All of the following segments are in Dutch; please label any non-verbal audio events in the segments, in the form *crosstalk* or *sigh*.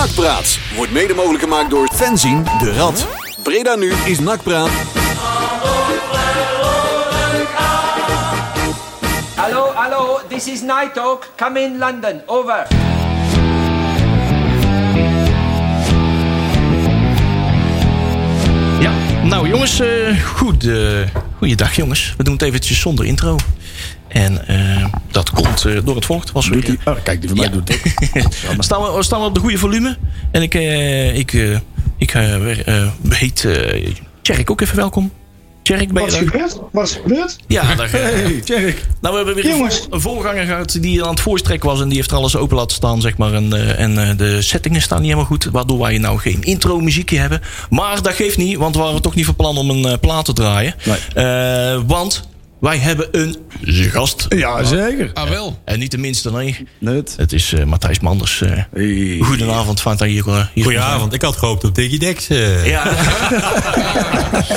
Nakpraat wordt mede mogelijk gemaakt door Fenzin de Rad. Breda nu is Nakpraat. Hallo, hallo, this is Night Talk. Come in London, over. Ja, nou jongens, eh goed, eh goeiedag jongens. We doen het eventjes zonder intro. En eh, dat komt eh, door het. Was Doet hij? Oh, kijk, die van mij Ja. doet het ook. *laughs* staan, we, staan we op de goede volume. En ik, eh, ik, eh, ik heet eh Tjerk ook even welkom. Tjerk, ben Wat is er? gebeurd? Wat is gebeurd? Ja, daar, Hey, Tjerk. nou, we hebben weer een, Jongens. een voorganger gehad die aan het voorstrekken was. En die heeft er alles open laten staan, zeg maar. En, eh, en eh, de settingen staan niet helemaal goed. Waardoor wij nou geen intro muziekje hebben. Maar dat geeft niet, want we waren toch niet van plan om een plaat te draaien. Nee. Eh, want wij hebben een gast. Ja, zeker. Ah, wel. En niet de minste, nee. Net. Het is eh, Matthijs Manders. eh Hey. Goedenavond, je hier, eh, hier Goedenavond, ik had gehoopt op Digidex. eh. Ja, *laughs*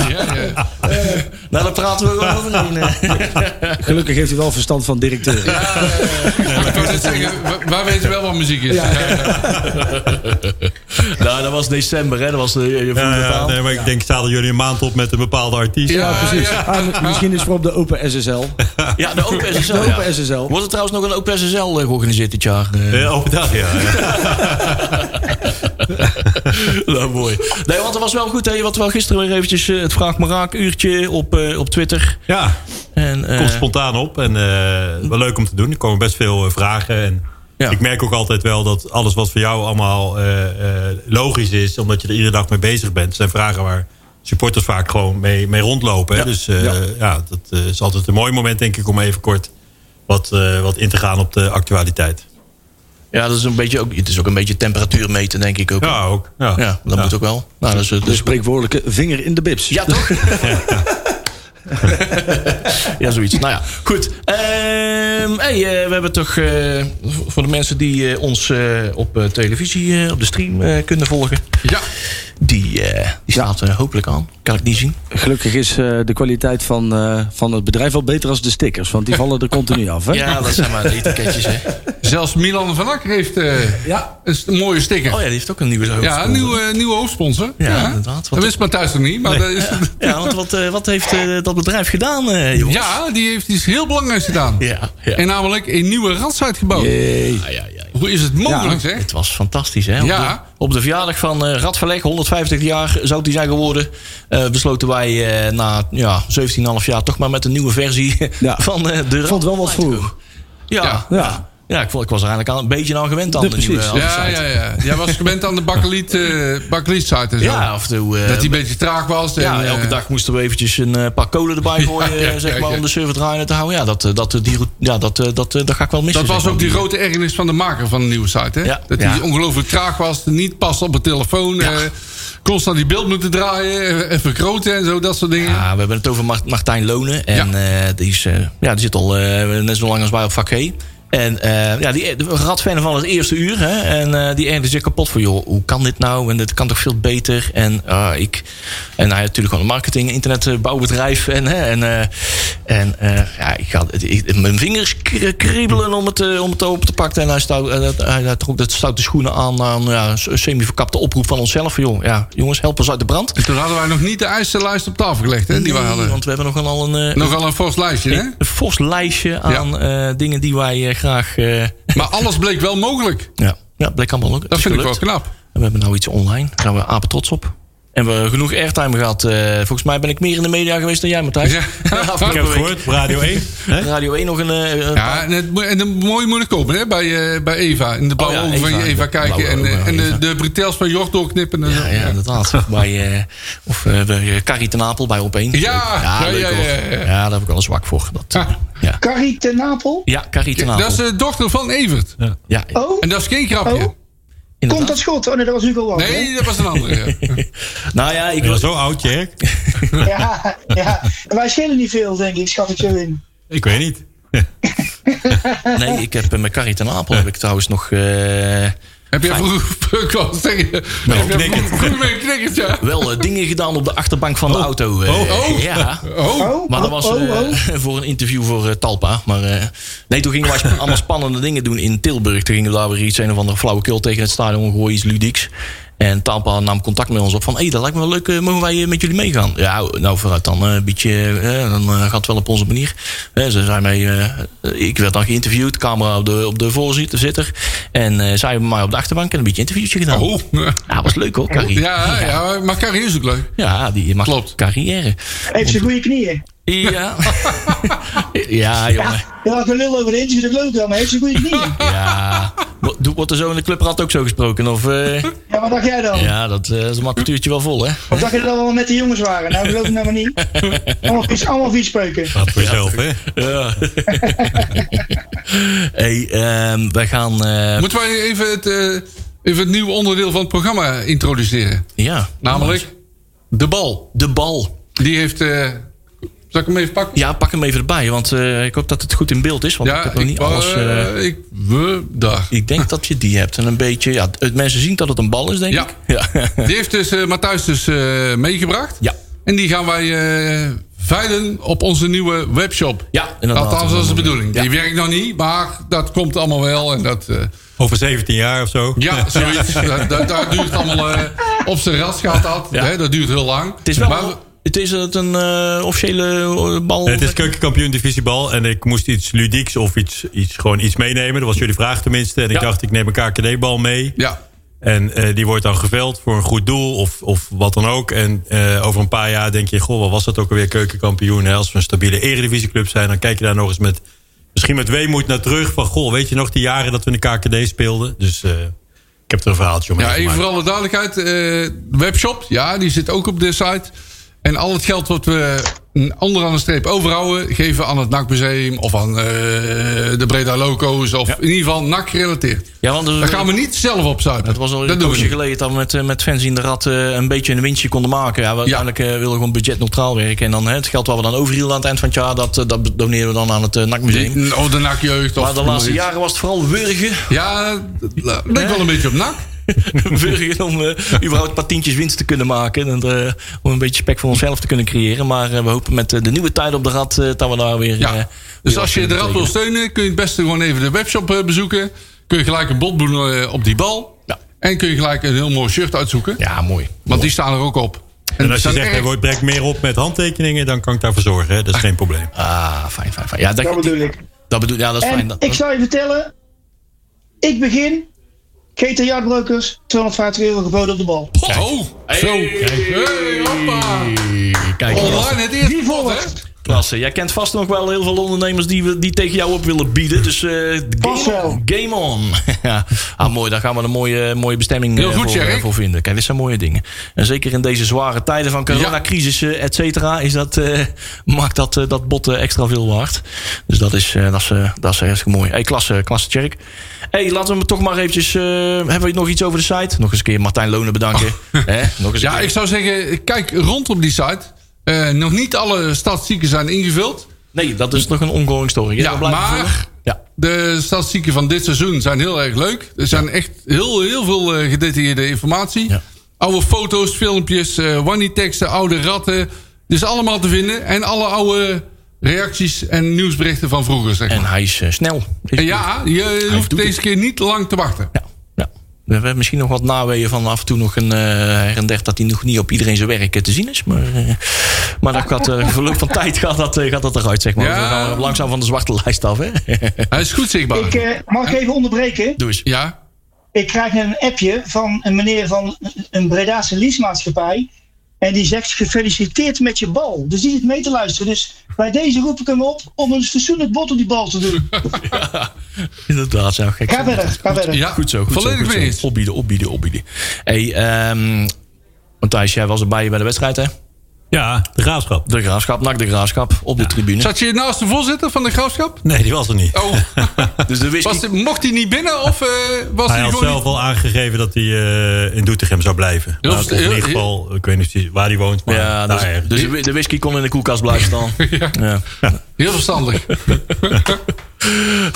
Ja, ja. nou, daar praten we overheen. eh. *laughs* Gelukkig heeft hij wel verstand van directeur. Ik wou net zeggen, wa- *laughs* waar weten wel wat muziek is. Ja. nou, dat was december, hè. Dat was de, je Ja, ja, nee, maar ik denk, staan jullie een maand op met een bepaalde artiest? Ja. Ja, precies. Ah, misschien is het voor op de Open SSL. Ja, de Open SSL. De ja. Open SSL. Wordt er trouwens nog een Open SSL eh, georganiseerd dit jaar? eh? Eh, oh, dat, ja. ja. *laughs* nou, mooi. Nee, want het was wel goed, hè. Je had wel gisteren weer eventjes eh, het Vraag maar Raak uurtje op, eh, op Twitter. ja En, eh, komt spontaan op en eh, wel leuk om te doen. Er komen best veel vragen. En Ja. Ik merk ook altijd wel dat alles wat voor jou allemaal eh, eh, logisch is... omdat je er iedere dag mee bezig bent... zijn vragen waar supporters vaak gewoon mee, mee rondlopen. Hè? Dus eh, ja. dat eh, is altijd een mooi moment, denk ik... om even kort wat, eh, wat in te gaan op de actualiteit. ja, dat is een beetje ook, het is ook een beetje temperatuur meten, denk ik ook. Ja, ook. Ja, Ja, dat moet ook wel. Nou, dat is, De dus spreekwoordelijke vinger in de bips. Ja, toch? *laughs* *laughs* ja, zoiets. Nou ja, goed. Ehm hey, eh, we hebben toch eh, voor de mensen die eh, ons eh, op eh, televisie, eh, op de stream eh, kunnen volgen. Ja. Die, eh, die staat eh, hopelijk aan. Kan ik niet zien. Gelukkig is eh, de kwaliteit van, eh, van het bedrijf wel beter als de stickers. Want die vallen er continu af. Hè? *laughs* Ja, dat zijn maar de etiketjes. Hè. Zelfs Milan van Akker heeft eh, Ja. een mooie sticker. Oh ja, die heeft ook een nieuwe ja, hoofdsponsor. een nieuwe, nieuwe hoofdsponsor. Ja, inderdaad. Wat- Dat wist Matthijs nog niet. Maar dat is, Ja, want wat, eh, wat heeft eh, dat bedrijf gedaan, eh, jongens? ja, die heeft iets heel belangrijks gedaan. Ja, ja. En namelijk een nieuwe radsite gebouwd. Jee. Ja, ja, ja. Hoe is het mogelijk, Ja. zeg? Het was fantastisch, hè? Op, Ja. de, op de verjaardag van eh Radverleg, 150 jaar zou die zijn geworden. eh, besloten wij eh, na ja, 17,5 jaar toch maar met een nieuwe versie Ja. *laughs* van eh, de Ik vond het wel wat vroeg. Ja, ja. Ja. ik, vond, ik was er eigenlijk al een beetje aan gewend aan Ja, de nieuwe Ja, site. ja, ja. Jij was gewend aan de bakkeliet, *laughs* eh bakkeliet site en zo. Ja, af en toe. eh, dat die een beetje traag was. ja, en, elke eh, dag moesten we eventjes een eh, paar kolen erbij *laughs* gooien, ja, eh, zeg ja, maar, ja. om de server draaiende te houden. Ja, dat, eh, dat, eh, die, ja, dat, eh, dat, eh, dat ga ik wel missen. Dat was zeg ook die grote ergernis van de maker van de nieuwe site. Hè? Ja, dat ja. hij ongelooflijk traag was, niet past op het telefoon. eh, constant die beeld moeten draaien, eh, vergroten en zo, dat soort dingen. Ja, we hebben het over Mart- Martijn Lonen. En eh, die, is, eh, ja, die zit al eh, net zo lang als wij op vak G. En eh, ja, die de radfan van het eerste uur. Hè, en eh, die ergerde zich kapot van, joh, hoe kan dit nou? En dit kan toch veel beter? En ah, ik... En hij had natuurlijk gewoon een marketing, internetbouwbedrijf. En, hè, en, eh, en eh, ja, ik had, ik, mijn vingers kri- kriebelen om het, eh, om het open te pakken. En hij, stout, eh, hij had trok dat stoute schoenen aan aan ja, een semi-verkapte oproep van onszelf. Van, joh, ja, jongens, help ons uit de brand. En toen hadden wij nog niet de eisenlijst op tafel gelegd. Hè, die we hadden. want we hebben nogal een... eh, Nogal een fors lijstje, hè? een fors lijstje aan eh, dingen die wij eh, graag. eh, *laughs* Maar alles bleek wel mogelijk. ja, ja, bleek allemaal ook. Dat vind ik wel knap. En we hebben nou iets online. Daar zijn we apen trots op. En we hebben genoeg airtime gehad. Eh, volgens mij ben ik meer in de media geweest dan jij, Matthijs. Ja. *laughs* Afgelopen Ik heb het gehoord, Radio 1. hè? Radio 1 nog een. eh, een Ja, en het, en de mooie moet ik kopen, hè? Bij, eh, bij Eva. In de blauwe Oh ja, ogen van je Eva. Eva De kijken. blauwe En, eh, en de, de bretels van Jort doorknippen. En ja, zo. ja, inderdaad. *laughs* bij, eh, of eh, bij Carrie ten Apel bij op 1. Ja, ja, ja, leuk, ja, hoor. ja, ja. ja, daar heb ik wel een zwak voor. Dat, eh, Ah. ja. Carrie ten Napel? ja, Carrie ten Apel. Dat is de dochter van Evert. ja, Oh, En dat is geen grapje. Oh. Komt dat schot? Oh nee, dat was Hugo Walker. Nee, dat was een andere. *laughs* Nou ja, ik wil. zo oud, Jerk? *laughs* Ja, ja. Wij schelen niet veel, denk ik, schat ik zo in. Ik weet niet. *laughs* Nee, ik heb eh, met Carrie ten Apel heb ik trouwens nog. eh, Heb jij vroeger, *laughs* knikkerd, ja? Wel eh, dingen gedaan op de achterbank van de auto. eh, Oh, oh. Ja. Oh, Oh, Maar dat oh, was oh, eh, oh. voor een interview voor Talpa. Maar eh, nee, toen gingen wij *laughs* allemaal spannende dingen doen in Tilburg. Toen gingen we daar weer iets, een of andere flauwekul tegen het stadion gooien, iets ludieks. En Talpa nam contact met ons op van... hé, hey, dat lijkt me wel leuk, eh, mogen wij eh, met jullie meegaan? Ja, nou vooruit dan eh, een beetje... dan gaat het wel op onze manier. Ze zijn mij, eh, ik werd dan geïnterviewd, camera op de, op de voorzitter. En eh, zij hebben mij op de achterbank en een beetje interviewtje gedaan. oh. *laughs* Ja, was leuk hoor, Carrie. Ja, ja, maar carrière is ook leuk. Ja, die maakt Klopt. carrière. Heeft ze goede knieën. *laughs* Ja. ja, jongen. Je had een lul over de interview, dat leuk wel, maar heeft ze goede knieën. Ja. Wo- Wordt er zo in de clubraad ook zo gesproken? Of, eh, Ja, wat dacht jij dan? ja, dat eh, is een makketuurtje wel vol, hè? Of dacht je dat we met de jongens waren? Nou, geloof ik nou maar niet. *laughs* Allemaal vies, allemaal vies spreuken. Gaat voor jezelf, hè? Ja. *laughs* hey, ehm, wij gaan... eh, Moeten wij even het, eh, even het nieuwe onderdeel van het programma introduceren? ja. Namelijk de bal. De bal. Die heeft... zal ik hem even pakken? Ja, pak hem even erbij, want eh, ik hoop dat het goed in beeld is. Want ik heb nog niet alles... eh, eh, ik, we, daar. ik denk dat je die hebt. En een beetje... Ja, het- mensen zien dat het een bal is, denk Ja. ik. *laughs* Ja. Die heeft dus eh Matthijs dus eh, meegebracht. Ja. En die gaan wij eh veilen op onze nieuwe webshop. Ja, inderdaad. Althans, dat is de bedoeling. Ja. Die werkt nog niet, maar dat komt allemaal wel. En dat, eh, Over 17 jaar of zo. ja, *laughs* zoiets. Daar, daar- daar duurt het allemaal eh, op zijn ras gaat dat. Ja. Hè, dat duurt heel lang. Het is wel... Maar- het is het een eh, officiële eh, bal... Het is keukenkampioen divisiebal. En ik moest iets ludieks of iets, iets, gewoon iets meenemen. Dat was jullie vraag tenminste. En ik Ja. dacht, ik neem een KKD-bal mee. ja, En eh, die wordt dan geveld voor een goed doel of, of wat dan ook. En over een paar jaar denk je, goh, wat was dat ook alweer keukenkampioen? Hè? Als we een stabiele eredivisieclub zijn, dan kijk je daar nog eens met... Misschien met weemoed naar terug. Van, goh, weet je nog die jaren dat we in de KKD speelden? Dus ik heb er een verhaaltje om ja, even voor alle duidelijkheid. de webshop, ja, die zit ook op de site. En al het geld wat we onderaan de streep overhouden... geven we aan het NAC-museum of aan eh, de Breda Loco's... of in ieder geval NAC gerelateerd. Ja, want Daar gaan we niet zelf op zuipen. Het was al dat een poosje geleden dat we met, eh, met fans in de rat een beetje een winstje konden maken. Ja, we uiteindelijk wilden gewoon budgetneutraal werken. En dan het geld wat we dan overhielden aan het eind van het jaar, dat, dat doneren we dan aan het NAC-museum. Of de NAC-jeugd. of Maar de laatste jaren was het vooral wurgen. Ja, dat lijkt wel een beetje op NAC. *laughs* wurgen om eh, überhaupt een paar tientjes winst te kunnen maken. En, eh, om een beetje spek voor onszelf te kunnen creëren. Maar eh, we hopen met de nieuwe tijd op de rat eh, dat we daar weer... Ja. eh, dus weer als je de rad wil steunen... kun je het beste gewoon even de webshop bezoeken. Kun je gelijk een bod doen eh, op die bal. Ja. En kun je gelijk een heel mooi shirt uitzoeken. Ja, mooi. Want die staan er ook op. En als je zegt, erg- er wordt breng meer op met handtekeningen... dan kan ik daarvoor zorgen. Hè? Dat is geen probleem. Ah, fijn, fijn, fijn. Ja, dat, Dat bedoel ik. Dat bedoel, ja, dat is fijn. En Dat, ik zal je vertellen. Ik begin. GTA Jardbrokers, 250 euro geboden op de bal. Oh, zo. Hey, hoppa. Kijk, Online het eerste Wie pot, hè? Klasse. Jij kent vast nog wel heel veel ondernemers die, we- die tegen jou op willen bieden. Dus eh Vast game, game on. *laughs* ja, ah, mooi. Daar gaan we een mooie, mooie bestemming Heel eh, goed, voor, Jerry. eh, voor vinden. Kijk, dit zijn mooie dingen. En zeker in deze zware tijden van coronacrisis, eh, et cetera, is dat, eh, *laughs* maakt dat, dat bot extra veel waard. Dus dat is, eh, dat is, dat is hartstikke mooi. Hey, klasse, klasse, Tjerk. Hey, laten we toch maar eventjes... eh, hebben we nog iets over de site? Nog eens een keer Martijn Lonen bedanken. Hè? Nog eens een Ja, keer. ik zou zeggen, kijk rond op die site. Eh, nog niet alle statistieken zijn ingevuld. Nee, dat is nog een ongoing story. Ja, maar-. Ja. De statistieken van dit seizoen zijn heel erg leuk. Er zijn echt heel, heel veel eh, gedetailleerde informatie. Ja. Oude foto's, filmpjes, eh wannie-teksten, oude ratten. Dus allemaal te vinden. En alle oude reacties en nieuwsberichten van vroeger, zeg En hij is snel. Ja, je hoeft deze het. keer niet lang te wachten. Ja. We hebben misschien nog wat naweeën van af en toe nog een eh, her en der dat hij nog niet op iedereen zijn werk eh, te zien is. Maar, eh, maar dat gaat, *laughs* verloop van tijd gaat dat, gaat dat eruit, zeg maar. Ja. We gaan langzaam van de zwarte lijst af, hè? Hij is goed zichtbaar. Ik eh, mag ik even onderbreken. Doe eens. Ja, Ik krijg een appje van een meneer van een Bredaanse leasemaatschappij. En die zegt gefeliciteerd met je bal. Dus die zit mee te luisteren. Dus bij deze roep ik hem op om een fatsoenlijk bot op die bal te doen. *laughs* Inderdaad, zo gek. Ga verder, ga verder. ja Goed zo, goed volledig mee eens. Opbieden, opbieden, opbieden. Hey, ehm Matthijs, jij was erbij bij de wedstrijd, hè? Ja, de graafschap. De Graafschap, nak de Graafschap, op de tribune. Zat je naast de voorzitter van de graafschap? Nee, die was er niet. Oh, *laughs* Dus de whisky... was hij- mocht hij niet binnen of eh, was Hij hij, had zelf niet... al aangegeven dat hij eh, in Doetinchem zou blijven. Nou, of in ieder geval, ik weet niet waar hij woont, maar Ja, daar dus, dus de whisky kon in de koelkast blijven staan. *laughs* ja. Heel verstandig.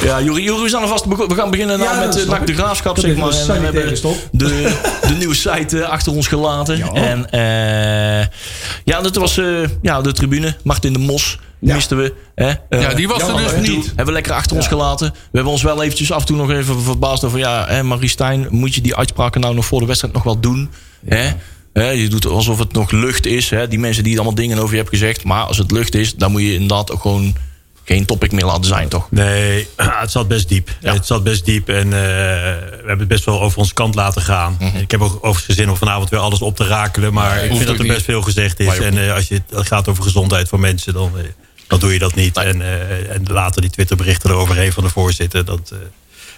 Ja, Juri, we zijn alvast bego- We gaan beginnen nou Ja, met eh, de. Graafschap, zeg maar. En we hebben stop. de, de nieuwe site eh, achter ons gelaten. Ja. En eh, ja, dat was eh, ja, de tribune. Martin de Mos Ja. misten we. Hè? Eh, Ja, die was er dus hè? niet. hebben we lekker achter ons gelaten. We hebben ons wel eventjes af en toe nog even verbaasd over... ja, hè, Marie Stijn, moet je die uitspraken nou nog voor de wedstrijd nog wel doen? Hè? Hè, je doet alsof het nog lucht is. Hè? Die mensen die allemaal dingen over je hebben gezegd. Maar als het lucht is, dan moet je inderdaad ook gewoon... geen topic meer laten zijn, toch? Nee, *clears throat* het zat best diep. Ja. Het zat best diep en eh, we hebben het best wel over onze kant laten gaan. Mhm. Ik heb ook overigens zin om vanavond weer alles op te rakelen. Maar ik vind dat er niet. best veel gezegd is. En eh, als je, het gaat over gezondheid van mensen, dan, eh, dan doe je dat niet. En, en later die Twitterberichten eroverheen van de voorzitter. Dat,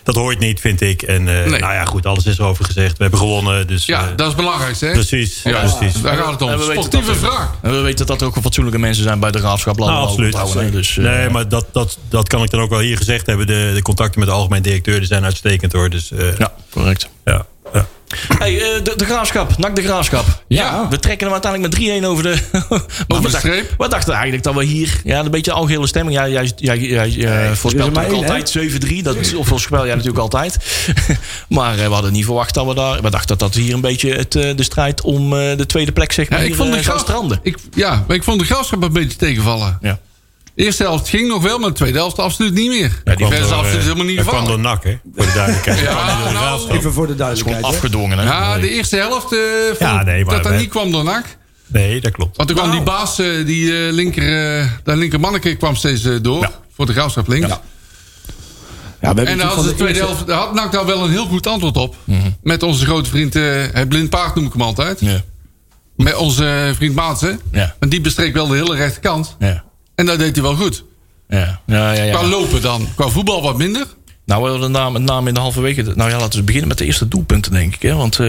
dat hoort niet, vind ik. En eh, Nee. nou ja, goed, alles is erover gezegd. We hebben gewonnen. Dus, Ja, eh, dat is het belangrijkste, hè? precies. Ja, precies. daar gaat het om. En we weten Sportieve dat- vraag. En we weten dat er ook wel fatsoenlijke mensen zijn bij de we Nou, absoluut. Dus, eh, nee, maar dat, dat, dat kan ik dan ook wel hier gezegd hebben. De, de contacten met de algemeen directeur die zijn uitstekend hoor. Dus eh, Ja, correct. ja. Hey, eh, de, de Graafschap, NAC de Graafschap. Ja. We trekken hem uiteindelijk met 3-1 over de, *laughs* we de streep. We dachten eigenlijk dat we hier... Ja, een beetje algehele stemming. Ja, jij, jij, jij, jij voorspelt natuurlijk altijd 7-3. Dat Of voorspel jij natuurlijk altijd. *laughs* maar eh, we hadden niet verwacht dat we daar... We dachten dat dat hier een beetje het, eh, de strijd om eh, de tweede plek zeg Ja, maar, ik vond de eh, zou graaf, stranden. ik, ja, ik vond de graafschap een beetje tegenvallen. Ja. De eerste helft ging nog wel, maar de tweede helft absoluut niet meer. die die helft eh, is helemaal niet Dat kwam door. NAC, hè? Voor de duidelijkheid. Ja, nou. Even voor de duidelijkheid. hè. afgedwongen, hè? ja, de eerste helft eh, Ja, nee, maar dat dat niet kwam door NAC. Nee, dat klopt. Want er kwam die baas, eh, die eh, linker, dat linker manneke kwam steeds door. Ja. Voor de graafschap links. Ja, we hebben En daar natuurlijk had de van tweede helft, daar had NAC daar wel een heel goed antwoord op. Mhm. Met onze grote vriend, eh, het blind paard noem ik hem altijd. Ja. Met onze vriend Maatsen. Ja. Want die bestreek wel de hele rechterkant. Ja. En dat deed hij wel goed. Ja. Ja, ja, ja. Qua lopen dan. Qua voetbal wat minder. Nou, we hadden met name in de halve weken. Nou ja, laten we beginnen met de eerste doelpunten, denk ik. Hè? Want eh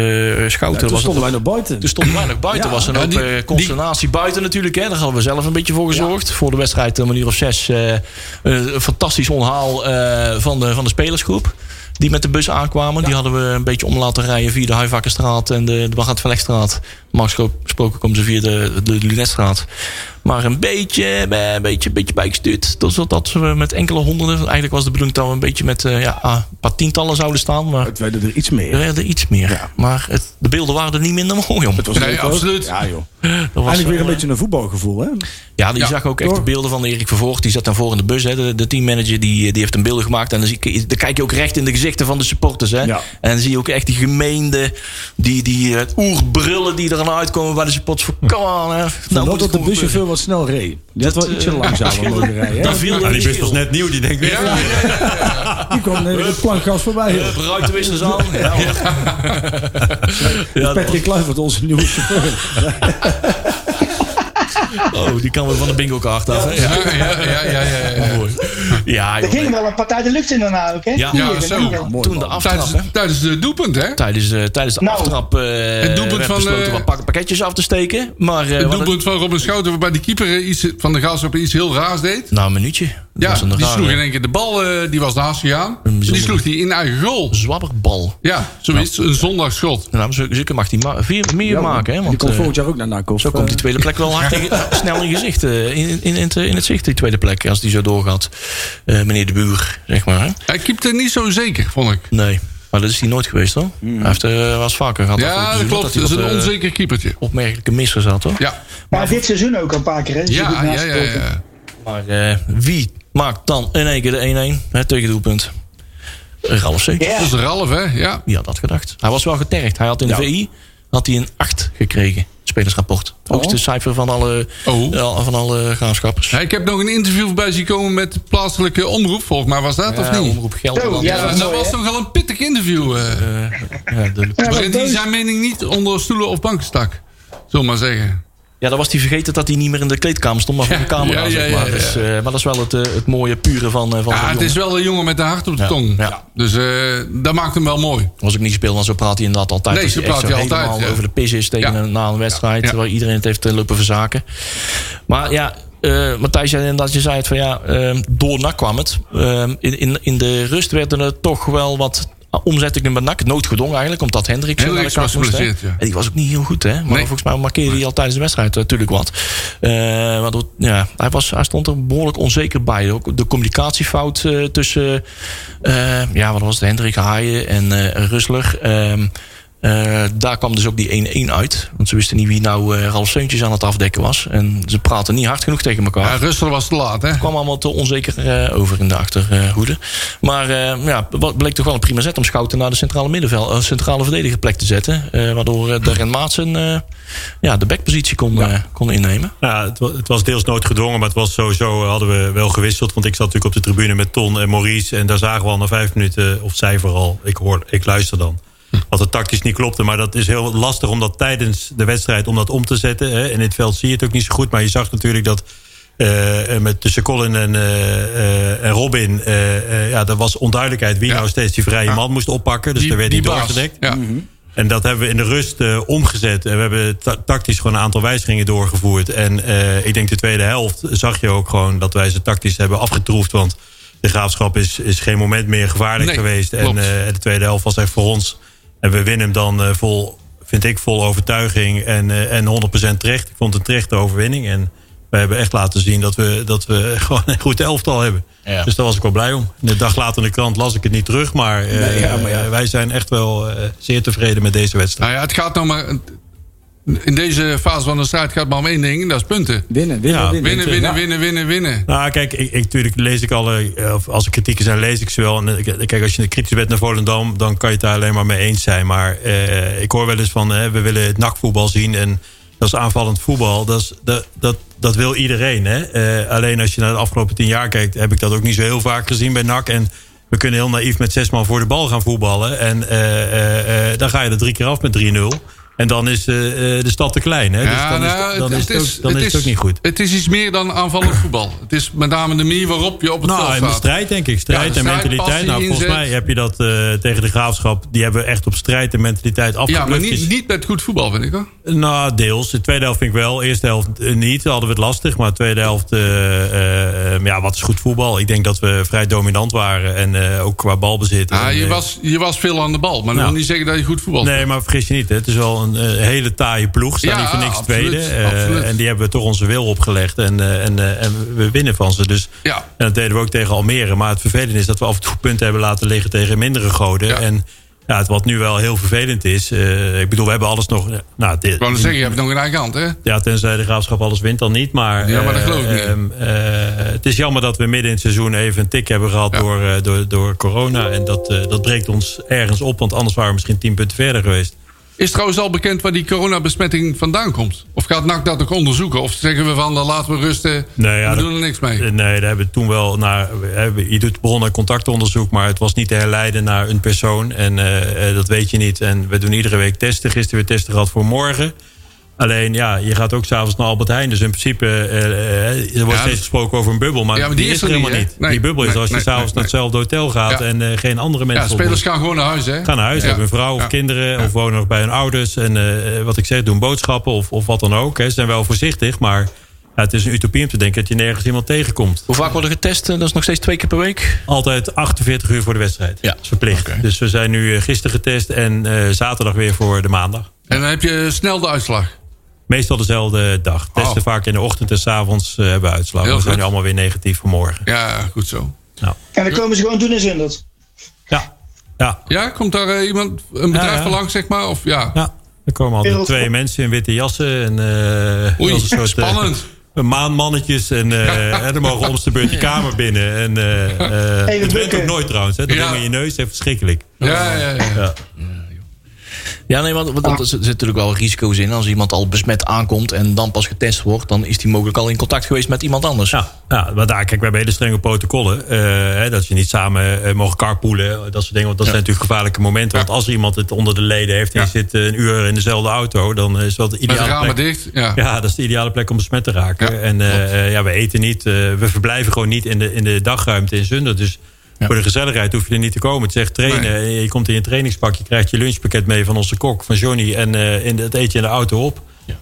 Schouten was. stonden wij nog buiten. Toen stonden wij nog *clears throat* buiten. Ja. was een Ja, hoop die- eh, consternatie buiten natuurlijk. Hè? Daar hadden we zelf een beetje voor gezorgd. Voor de wedstrijd een manier of zes. eh, eh, een fantastisch onhaal eh, van, de, van de spelersgroep. Die met de bus aankwamen. Die hadden we een beetje om laten rijden via de Huivakkerstraat en de, de Baghat van Legstraat. Normaal gesproken komen ze via de, de Lunetstraat. Maar een beetje, eh, een beetje, een beetje bijgestuurd. Zodat we met enkele honderden. Eigenlijk was de bedoeling dat we een beetje met eh, ja, ah, een paar tientallen zouden staan. Maar Het werden er iets er meer. werden iets meer. Maar het, de beelden waren er niet minder mooi om. Het was Nee, absoluut. Ja, joh. *laughs* Dat was Eigenlijk weer een eh, beetje een voetbalgevoel, hè? ja, die Ja, zag ook echt de beelden van Erik Vervoort. Die zat dan voor in de bus. Hè. De, de teammanager die, die heeft een beeld gemaakt. En dan, zie, je- dan kijk je ook recht in de gezichten van de supporters. Hè. Ja. En dan zie je ook echt die gemeende, die, die uh, oerbrullen die er aan uitkomen bij de supporters. Van, Come on, hè. Nou, moet dat het de buschauffeur wat snel reed. Had wel ietsje langzamer *laughs* mogen rijden. hè? Dat viel Ja, er die bus was net nieuw, die denkt weer. Ja, ja, *laughs* Die kwam het plankgas voorbij. ruitenwissers aan. Ja, dat Patrick Kluivert, onze nieuwe chauffeur. *laughs* *laughs* oh, die kan we van de bingo kaart af. hè. Ja, ja, ja, ja, ja, ja. mooi. Ja, Er ging wel een partij de lucht in daarna ook, hè? Ja. Zo. Toen de aftrap, Tijdens, de doelpunt, hè? Tijdens, eh, tijdens de Nou. aftrap eh Het doelpunt werd van, besloten eh, wat pakketjes af te steken. Maar, eh, Het doelpunt van Robin Schouten waarbij die keeper iets, van de graafschap iets heel raars deed. Nou, een minuutje. Dat Ja, die sloeg in één keer de bal, die was naast gegaan. Die sloeg die in eigen goal. zwabberbal. Ja, zoiets. Een zondagschot. Nou, zeker mag hij ma vier, meer Ja, maken. Hè, die want komt eh, volgend jaar ook naar NAC. zo komt die tweede plek wel hard in, *laughs* snel in gezicht. eh, in, in, in, het, in het zicht, die tweede plek. Als die zo doorgaat. Eh, meneer de Buur, zeg maar. Hè? Hij keepte niet zo zeker, vond ik. Nee, maar dat is hij nooit geweest hoor. Hij heeft eh, wel eens vaker gehad. Ja, dat klopt. Dat is een eh, onzeker keepertje. opmerkelijke misser zat hoor. Ja, Maar dit seizoen ook al een paar keer, hè? Ja, ja, ja. ja. Maar eh, wie maakt dan in één keer de 1-1? Het tegendoelpunt. Ralf C. Ja. Dat is Ralf, hè? Ja. Wie had dat gedacht? Hij was wel getergd. Hij had in de Ja. VI had hij een 8 gekregen. Spelersrapport. Hoogste cijfer van alle, Oh. ja, van alle graafschappers. Ja, Ik heb nog een interview voorbij zien komen met de plaatselijke omroep. Volgens mij was dat, of niet? Omroep Gelderland. Oh, ja, dat mooi, was hè? nogal een pittig interview. eh Ja, de- Ja, waarin hij zijn mening niet onder stoelen of banken stak. Zullen we maar zeggen. Ja, dan was hij vergeten dat hij niet meer in de kleedkamer stond, maar voor de camera. ja, zeg maar. ja, ja. Dus, eh, maar dat is wel het, eh, het mooie pure van, eh, van Ja, het is wel een jongen met een hart op de tong. ja. Dus dat maakt hem wel mooi. Als ik niet gespeeld, dan zo praat hij inderdaad altijd. Nee, zo praat hij altijd, over de pis is tegen een, na een wedstrijd. Waar iedereen het heeft lopen verzaken. Maar ja, eh Matthijs inderdaad, je zei het van ja, eh, door NAC kwam het. Eh, in, in, in de rust werden er toch wel wat omzetting bij NAC. Noodgedwongen eigenlijk, omdat Hendricks kant was geblesseerd, ja. En die was ook niet heel goed, hè. Maar Nee. volgens mij markeerde hij al tijdens de wedstrijd eh, natuurlijk wat. Eh, waardoor, ja, hij, was, hij stond er behoorlijk onzeker bij. Ook de communicatiefout eh, tussen, eh, ja, wat was het, Hendrik Haaien en eh Rusler. Ehm, eh, daar kwam dus ook die 1-1 uit. Want ze wisten niet wie nou eh Ralf Seuntjes aan het afdekken was. En ze praten niet hard genoeg tegen elkaar Ja, Russell was te laat, hè? kwam allemaal te onzeker eh, over in de achterhoede. Maar eh, ja, het bleek toch wel een prima zet om Schouten naar de centrale middenveld, eh, centrale verdedigerplek te zetten. Eh, waardoor uh, Darren Maatsen eh, ja, de backpositie kon, kon innemen. Ja, het, het was deels noodgedwongen, maar het was sowieso hadden we wel gewisseld. Want ik zat natuurlijk op de tribune met Ton en Maurice. En daar zagen we al na vijf minuten, of zij vooral, ik, hoor, ik luister dan. Dat het tactisch niet klopte. Maar dat is heel lastig om dat tijdens de wedstrijd om dat om te zetten. Hè. In het veld zie je het ook niet zo goed. Maar je zag natuurlijk dat eh, met tussen Colin en, eh, eh, en Robin... eh, eh, ja, er was onduidelijkheid wie Ja. nou steeds die vrije man moest oppakken. Dus Die- daar werd baas. doorgedekt. Ja. En dat hebben we in de rust eh, omgezet. En we hebben ta- tactisch gewoon een aantal wijzigingen doorgevoerd. En eh, ik denk de tweede helft zag je ook gewoon dat wij ze tactisch hebben afgetroefd. Want de graafschap is, is geen moment meer gevaarlijk Nee, geweest. En klopt. eh, de tweede helft was echt voor ons. En we winnen hem dan eh, vol, vind ik, vol overtuiging en, eh, en 100% terecht. Ik vond het een terechte overwinning. En we hebben echt laten zien dat we, dat we *laughs* gewoon een goed elftal hebben. Ja. Dus daar was ik wel blij om. De dag later in de krant las ik het niet terug. Maar, eh, Nee, ja, maar ja. wij zijn echt wel eh, zeer tevreden met deze wedstrijd. Nou ja, het gaat nou maar... In deze fase van de strijd gaat het maar om één ding. en Dat is punten. Winnen, winnen, Ja, winnen. Winnen, winnen, Ja. winnen, winnen, winnen. Nou, kijk, ik, ik, natuurlijk lees ik alle. eh, of Als er kritieken zijn, lees ik ze wel. En, eh, kijk, als je kritisch bent naar Volendam, dan kan je het daar alleen maar mee eens zijn. Maar eh, ik hoor wel eens van, eh, we willen het nakvoetbal zien. En dat is aanvallend voetbal. Dat, is, dat, dat, dat wil iedereen. Hè? Eh, alleen als je naar de afgelopen tien jaar kijkt, heb ik dat ook niet zo heel vaak gezien bij NAC. En we kunnen heel naïef met zes man voor de bal gaan voetballen. En eh, eh, eh, dan ga je er drie keer af met 3-0. En dan is eh, eh, de stad te klein. Hè? dus dan, nou, is, dan, het- is, het het ook, dan is het ook niet goed. Het is iets meer dan aanvallend voetbal. Het is met name de manier waarop je op het Nou, veld staat. strijd denk ik. Strijd Ja, en strijd, mentaliteit. Nou, volgens inzet. mij heb je dat eh, tegen de graafschap. Die hebben echt op strijd en mentaliteit Ja, afgeplukt. maar niet, niet met goed voetbal, vind ik hoor. Nou, deels. De tweede helft vind ik wel. Eerste helft niet. Hadden we het lastig. Maar de tweede helft, ja, wat is goed voetbal? Ik denk dat we vrij dominant waren. En ook qua balbezit. Ja, En, je, was, je was veel aan de bal. Maar dat Nou. wil niet zeggen dat je goed voetbal Nee, maar vergis je niet. Hè. Het is wel een eh, hele taaie ploeg. Staan Ja, niet voor niks absoluut, tweede. Eh, absoluut. en die hebben we toch onze wil opgelegd. En, eh, en, en we winnen van ze. Dus Ja. En dat deden we ook tegen Almere. Maar het vervelende is dat we af en toe punten hebben laten liggen tegen mindere goden. Ja. En ja, het wat nu wel heel vervelend is. ik bedoel, we hebben alles nog. Nou, dit, Ik wou zeggen, je hebt nog een eigen hand, hè? ja, tenzij de graafschap alles wint, dan niet. Maar, Ja, maar dat geloof ik niet. ehm, eh, het is jammer dat we midden in het seizoen even een tik hebben gehad Ja. door, door, door corona. En dat, dat breekt ons ergens op, want anders waren we misschien tien punten verder geweest. Is trouwens al bekend waar die coronabesmetting vandaan komt? Of gaat NAC dat ook onderzoeken? Of zeggen we van, dan laten we rusten, Nee, ja, we doen er niks mee? Eh, Nee, daar hebben we toen wel naar. Je doet begonnen een contactonderzoek, maar het was niet te herleiden naar een persoon. En eh, eh, dat weet je niet. En we doen iedere week testen. Gisteren weer testen gehad voor morgen. Alleen ja, je gaat ook s'avonds naar Albert Heijn. Dus in principe, eh, eh, er wordt Ja, steeds gesproken over een bubbel. Maar, Ja, maar die, is er helemaal niet. Nee, die bubbel is nee, als je nee, s'avonds naar hetzelfde hotel gaat en eh, geen andere mensen Ja, spelers gaan gewoon naar huis, hè? Gaan naar huis, hebben een vrouw of kinderen... Of wonen nog bij hun ouders. En eh, wat ik zeg, doen boodschappen of, of wat dan ook. Hè. Ze zijn wel voorzichtig, maar ja, het is een utopie om te denken... dat je nergens iemand tegenkomt. Hoe vaak worden getest? Eh, Dat is nog steeds twee keer per week. Altijd 48 uur voor de wedstrijd. Ja. Dat is verplicht. Dus we zijn nu eh, gisteren getest en eh, zaterdag weer voor de maandag. En dan heb je snel de uitslag. Meestal dezelfde dag. Testen Oh. vaak in de ochtend en s avonds eh, hebben we uitslag. We zijn allemaal weer negatief vanmorgen. Ja, goed zo. Nou, En dan komen ze gewoon doen in Zundert. ja. Ja. Ja, komt daar eh, iemand, een bedrijf Ja, langs, zeg maar? Of ja? ja. Er komen altijd Heel twee goed. mensen in witte jassen. En, eh, Oei, een soort, spannend. *laughs* maanmannetjes. En, eh, en dan mogen om de beurt je kamer binnen. En, Even het werkt bukken. ook nooit trouwens. Hè. Dat Ja. ding in je neus is verschrikkelijk. Ja, ja, ja. Ja. Nee, want, want er zitten natuurlijk wel risico's in. Als iemand al besmet aankomt en dan pas getest wordt... dan is die mogelijk al in contact geweest met iemand anders. Ja, ja, maar daar, kijk, we hebben hele strenge protocollen. eh, hè, dat je niet samen eh, mogen carpoolen. Dat soort dingen. Want dat zijn natuurlijk gevaarlijke momenten. Want als iemand het onder de leden heeft... en je zit eh, een uur in dezelfde auto... dan is dat de ideale ramen plek. dicht. Ja. Ja, dat is de ideale plek om besmet te raken. Ja, en ja, we eten niet. we verblijven gewoon niet in de, in de dagruimte in Zundert. Dus voor de gezelligheid hoef je er niet te komen. Het zegt trainen. Nee. Je komt in je trainingspak. Je krijgt je lunchpakket mee van onze kok, van Johnny. En eh, in, dat eet je in de auto op.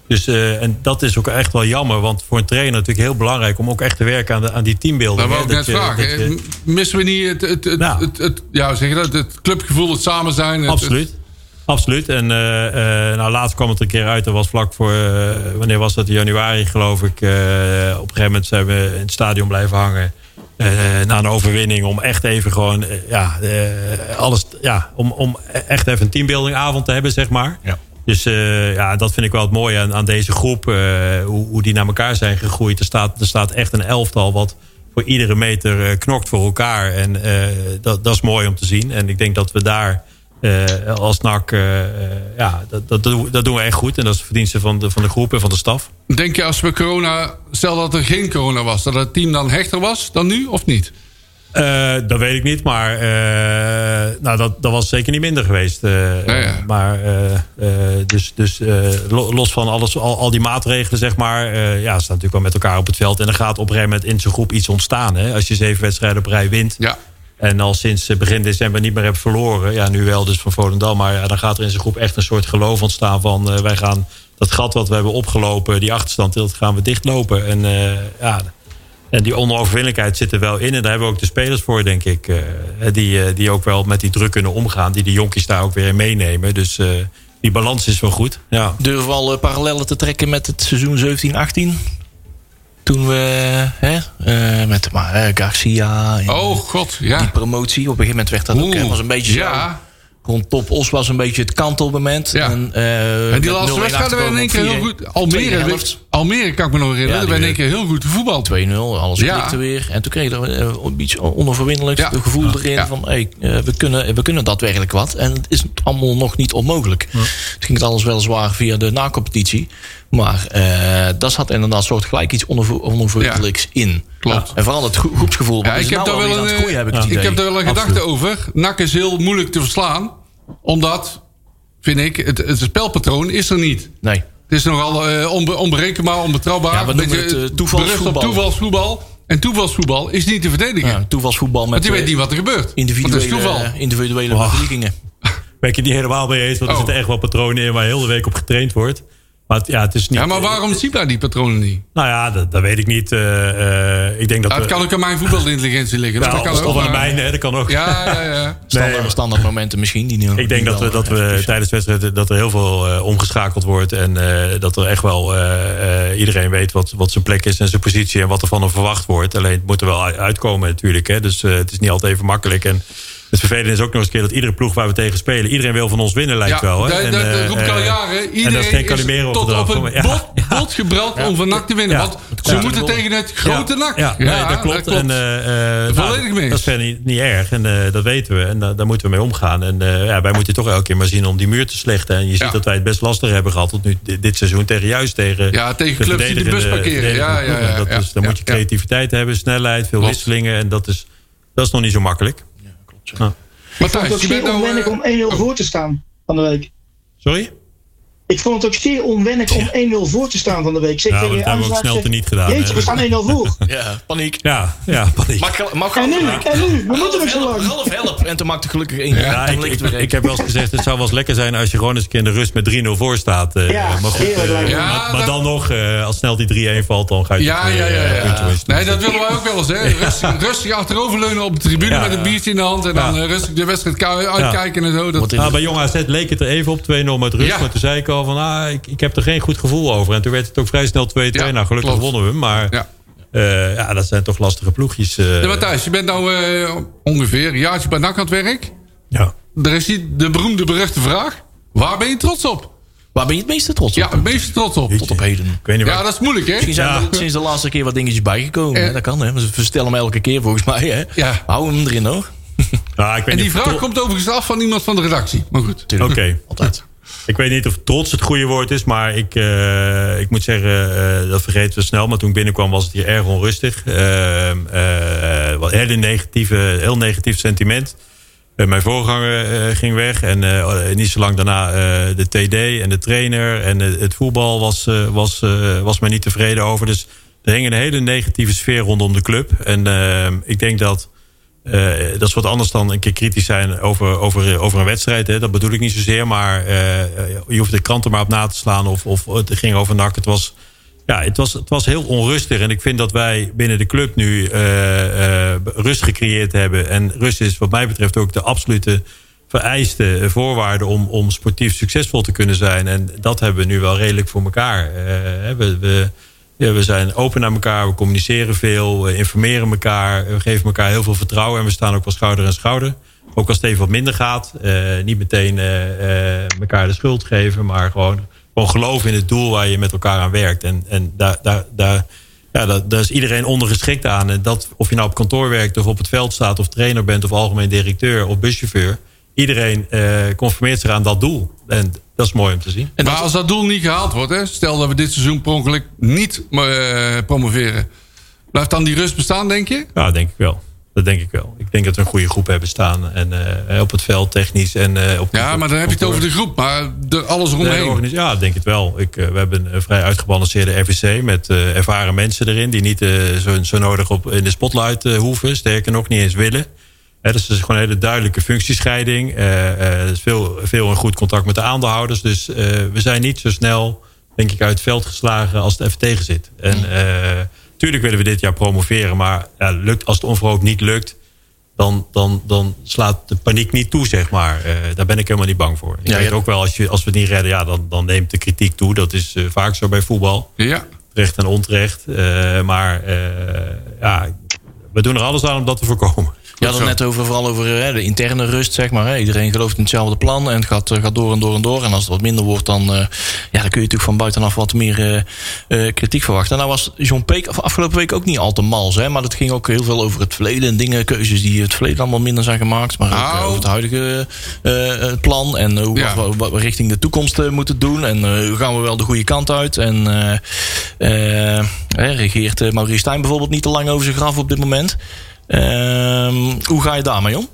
Dus, eh, en dat is ook echt wel jammer. Want voor een trainer natuurlijk heel belangrijk... om ook echt te werken aan, de, aan die teambeelden. Dat wou ik net vragen. je- Missen we niet het, het, het, Ja. het, het- ja, zeg je dat, het clubgevoel, het samen zijn? het- Absoluut. Absoluut. En eh, nou, laatst kwam het een keer uit. Dat was vlak voor, wanneer was dat? In januari geloof ik. Op een gegeven moment zijn we in het stadion blijven hangen. Eh, na een overwinning. Om echt even gewoon, eh, ja, eh, alles, ja, om, om echt even een teambuildingavond te hebben, zeg maar. Ja. Dus ja, dat vind ik wel het mooie aan, aan deze groep. hoe, hoe die naar elkaar zijn gegroeid. Er staat, er staat echt een elftal wat voor iedere meter knokt voor elkaar. En dat, dat is mooi om te zien. En ik denk dat we daar eh, als NAC... eh, eh, ja, dat, dat, doen we- dat doen we echt goed. En dat is verdienste van de, van de groep en van de staf. Denk je als we corona, stel dat er geen corona was, dat het team dan hechter was dan nu of niet? Dat weet ik niet, maar nou, dat, dat was zeker niet minder geweest. Ja. Maar dus, dus lo- los van alles, al, al die maatregelen, zeg maar, ja, ze staan natuurlijk wel met elkaar op het veld. En er gaat op een gegeven moment in zo'n groep iets ontstaan. Hè? Als je zeven wedstrijden op rij wint. Ja. En al sinds eh, begin december niet meer hebt verloren. Ja, nu wel dus van Volendam. Maar ja, dan gaat er in zijn groep echt een soort geloof ontstaan van... eh, wij gaan dat gat wat we hebben opgelopen, die achterstand, dat gaan we dichtlopen. En eh, ja, en die onoverwinnelijkheid zit er wel in. En daar hebben we ook de spelers voor, denk ik. die, die ook wel met die druk kunnen omgaan. Die de jonkies daar ook weer meenemen. Dus die balans is wel goed. Ja. Durven we al parallellen te trekken met het seizoen 17-18? Toen we hè, eh, met maar, Garcia en Oh god, ja. die promotie. Op een gegeven moment werd dat ook hè, was een beetje zo. Ja, Rond Top Os was een beetje het kantelmoment. Ja. En, eh, en die laatste 0-1 wedstrijden werden in één keer heel goed. 4-1. Almere. Almere kan ik me nog herinneren. Ja, werd in één keer heel goed voetbal. 2-0, alles Ja. klikte weer. En toen kreeg je er eh, iets onoverwinnelijks. Ja. Het gevoel erin van, hey, we, kunnen, we kunnen daadwerkelijk wat. En het is allemaal nog niet onmogelijk. Het ging het alles weliswaar via de na-competitie. Maar eh dat zat inderdaad soort gelijk iets onover, onoverwinnelijks in. Klopt. En vooral het gro- groepsgevoel. Ja, ik heb is daar nou wel een, groeien, heb ik heb daar wel een gedachte over. NAC is heel moeilijk te verslaan. Omdat, vind ik, het, het spelpatroon is er niet. Nee. Het is nogal eh, onbe- onberekenbaar, onbetrouwbaar. Ja, we noemen Beetje, het, berust toevalsvoetbal. op toevalsvoetbal. En toevalsvoetbal is niet te verdedigen. Ja, toevalsvoetbal met want je weet niet wat er gebeurt. Want het is individuele, toeval. individuele verliegingen. Ben ik het niet helemaal mee eens. Want er Oh. zitten echt wel patronen in waar heel de week op getraind wordt. Maar ja, het is niet... Ja, maar waarom ziet hij die patronen niet? Nou ja, dat, dat weet ik niet. Eh, eh, ik denk dat Nou, het we- kan ook aan mijn voetbalintelligentie liggen. Ja, dat kan ook, of aan hè, dat kan ook. Ja, ja, ja. *laughs* Standaard, momenten misschien. Die nu, Ik denk dat we, dat we tijdens wedstrijden dat er heel veel eh, omgeschakeld wordt. En eh, dat er echt wel eh, eh, iedereen weet wat, wat zijn plek is en zijn positie en wat er van hem verwacht wordt. Alleen het moet er wel uit- uitkomen natuurlijk. Hè. Dus eh, het is niet altijd even makkelijk. En het vervelende is ook nog eens een keer dat iedere ploeg waar we tegen spelen, iedereen wil van ons winnen lijkt Ja, wel. Hè. dat, En, dat, dat eh, roep ik al eh, jaren. en Iedereen dat is geen Calimero tot op het Ja, bot, bot gebrand om van NAC te winnen. Want ze moeten tegen het grote NAC. Ja, nee, dat klopt. Eh, eh, Volledig nou, mee. Dat is niet, niet erg. En dat weten we. En da- daar moeten we mee omgaan. En ja, wij moeten toch elke keer maar zien om die muur te slechten. En je ziet dat wij het best lastig hebben gehad tot nu dit, seizoen. Tegen juist tegen, Ja, tegen clubs die de bus parkeren. Ja, ja, dan moet je creativiteit hebben, snelheid, veel wisselingen. En dat is, dat is nog niet zo makkelijk. Ik vond het Matthijs, ook je bent nou... eh, om 1-0 voor te staan van de week. sorry? Ik vond het ook zeer onwennig om 1-0 voor te staan van de week. Ja, maar tegen dat hebben we ook snel zeg, teniet gedaan, Jeetje, we staan 1-0 voor. *laughs* Ja, paniek. Ja, ja, paniek. Mag, mag En nu, en nu, we moeten nog zo Half, lang. half help. En toen maakte gelukkig één. Ja, ik, heb wel eens gezegd, het zou wel eens lekker zijn als je gewoon eens een keer in de rust met 3-0 voor staat. eh, Ja, maar goed, eh. Ja, maar, maar dan nog, eh, als snel die 3-1 valt, dan ga je Ja, ja, weer, ja. ja. Nee, dat willen wij ook wel eens. Hè. *laughs* Rustig, rustig achteroverleunen op de tribune Ja. met een biertje in de hand. En dan rustig de wedstrijd uitkijken en zo. Dat, Nou, de- bij Jong AZ leek het er even op, 2-0 met rust. Maar toen zei ik al van, ah, ik, ik heb er geen goed gevoel over. En toen werd het ook vrij snel 2-2. Ja, nou, gelukkig klopt. wonnen we hem. Maar ja. eh, ja, dat zijn toch lastige ploegjes. eh. Ja, Matthijs, je bent nou eh, ongeveer een jaartje bij NAC aan het werk. ja. Er is die, de beroemde beruchte vraag. Waar ben je trots op? Waar ben je het meeste trots op? Ja, het meeste trots op. Tot op heden. Ik weet niet Ja, waar. dat is moeilijk, hè? Misschien zijn Ja. er sinds de laatste keer wat dingetjes bijgekomen. Eh. hè? Dat kan, hè? We verstellen hem elke keer volgens mij. Hè? Ja. Hou hem erin, hoor. Ik weet En die vraag komt overigens af van iemand van de redactie. Maar goed. Oké. Altijd. Ik weet niet of trots het goede woord is, maar ik, eh, ik moet zeggen, eh, dat vergeten we snel. Maar toen ik binnenkwam was het hier erg onrustig. Uh, wat hele negatieve, heel negatief sentiment. Eh, mijn voorganger eh, ging weg en eh, niet zo lang daarna eh, de TD en de trainer. En eh, het voetbal was, eh, was, eh, was mij niet tevreden over. Dus er hing een hele negatieve sfeer rondom de club. En eh, ik denk dat eh, dat is wat anders dan een keer kritisch zijn over, over, over een wedstrijd. Hè. Dat bedoel ik niet zozeer. Maar eh, je hoeft de kranten maar op na te slaan. Of, of het ging over NAC. Het was, ja, het, was, het was heel onrustig. En ik vind dat wij binnen de club nu eh, rust gecreëerd hebben. En rust is wat mij betreft ook de absolute vereiste voorwaarde om, om sportief succesvol te kunnen zijn. En dat hebben we nu wel redelijk voor elkaar. we, we we zijn open naar elkaar, we communiceren veel, we informeren elkaar, we geven elkaar heel veel vertrouwen en we staan ook wel schouder aan schouder. Ook als het even wat minder gaat, uh, niet meteen uh, elkaar de schuld geven, maar gewoon, gewoon geloven in het doel waar je met elkaar aan werkt. En, en daar, daar, daar, ja, daar is iedereen ondergeschikt aan. En dat, of je nou op kantoor werkt of op het veld staat of trainer bent of algemeen directeur of buschauffeur iedereen uh, conformeert zich aan dat doel. En dat is mooi om te zien. En maar als dat doel niet gehaald wordt, hè, stel dat we dit seizoen per ongeluk niet uh, promoveren. Blijft dan die rust bestaan, denk je? Ja, denk ik wel. Dat denk ik wel. Ik denk dat we een goede groep hebben staan. En uh, op het veld, technisch en uh, op Ja, maar dan heb je het over de groep. Maar de, alles eromheen. De ja, denk het wel. Ik, uh, we hebben een vrij uitgebalanceerde RVC met ervaren mensen erin. Die niet zo, zo, nodig op, in de spotlight hoeven. Sterker nog, niet eens willen. He, dus het is gewoon een hele duidelijke functiescheiding. Er is veel, veel in goed contact met de aandeelhouders. Dus uh, we zijn niet zo snel, denk ik, uit het veld geslagen als het even tegen zit. En tuurlijk willen we dit jaar promoveren. Maar ja, lukt, als het onverhoopt niet lukt, dan, dan, dan slaat de paniek niet toe, zeg maar. daar ben ik helemaal niet bang voor. Ik ja, weet ook wel, als, je, als we het niet redden, ja, dan, dan neemt de kritiek toe. Dat is vaak zo bij voetbal. Ja. Recht en onterecht. maar ja, we doen er alles aan om dat te voorkomen. Je had het net over, vooral over hè, de interne rust, zeg maar. Hè. Iedereen gelooft in hetzelfde plan en het gaat, gaat door en door en door. En als het wat minder wordt, dan, uh, ja, dan kun je natuurlijk van buitenaf wat meer uh, uh, kritiek verwachten. En nou was John Peek afgelopen week ook niet al te mals. Hè, maar dat ging ook heel veel over het verleden en dingen, keuzes die het verleden allemaal minder zijn gemaakt. Maar ook over het huidige plan en hoe ja. wat, wat, we richting de toekomst moeten doen. En hoe gaan we wel de goede kant uit. En regeert Maurice Stijn bijvoorbeeld niet te lang over zijn graf op dit moment. Uh, hoe ga je daarmee om?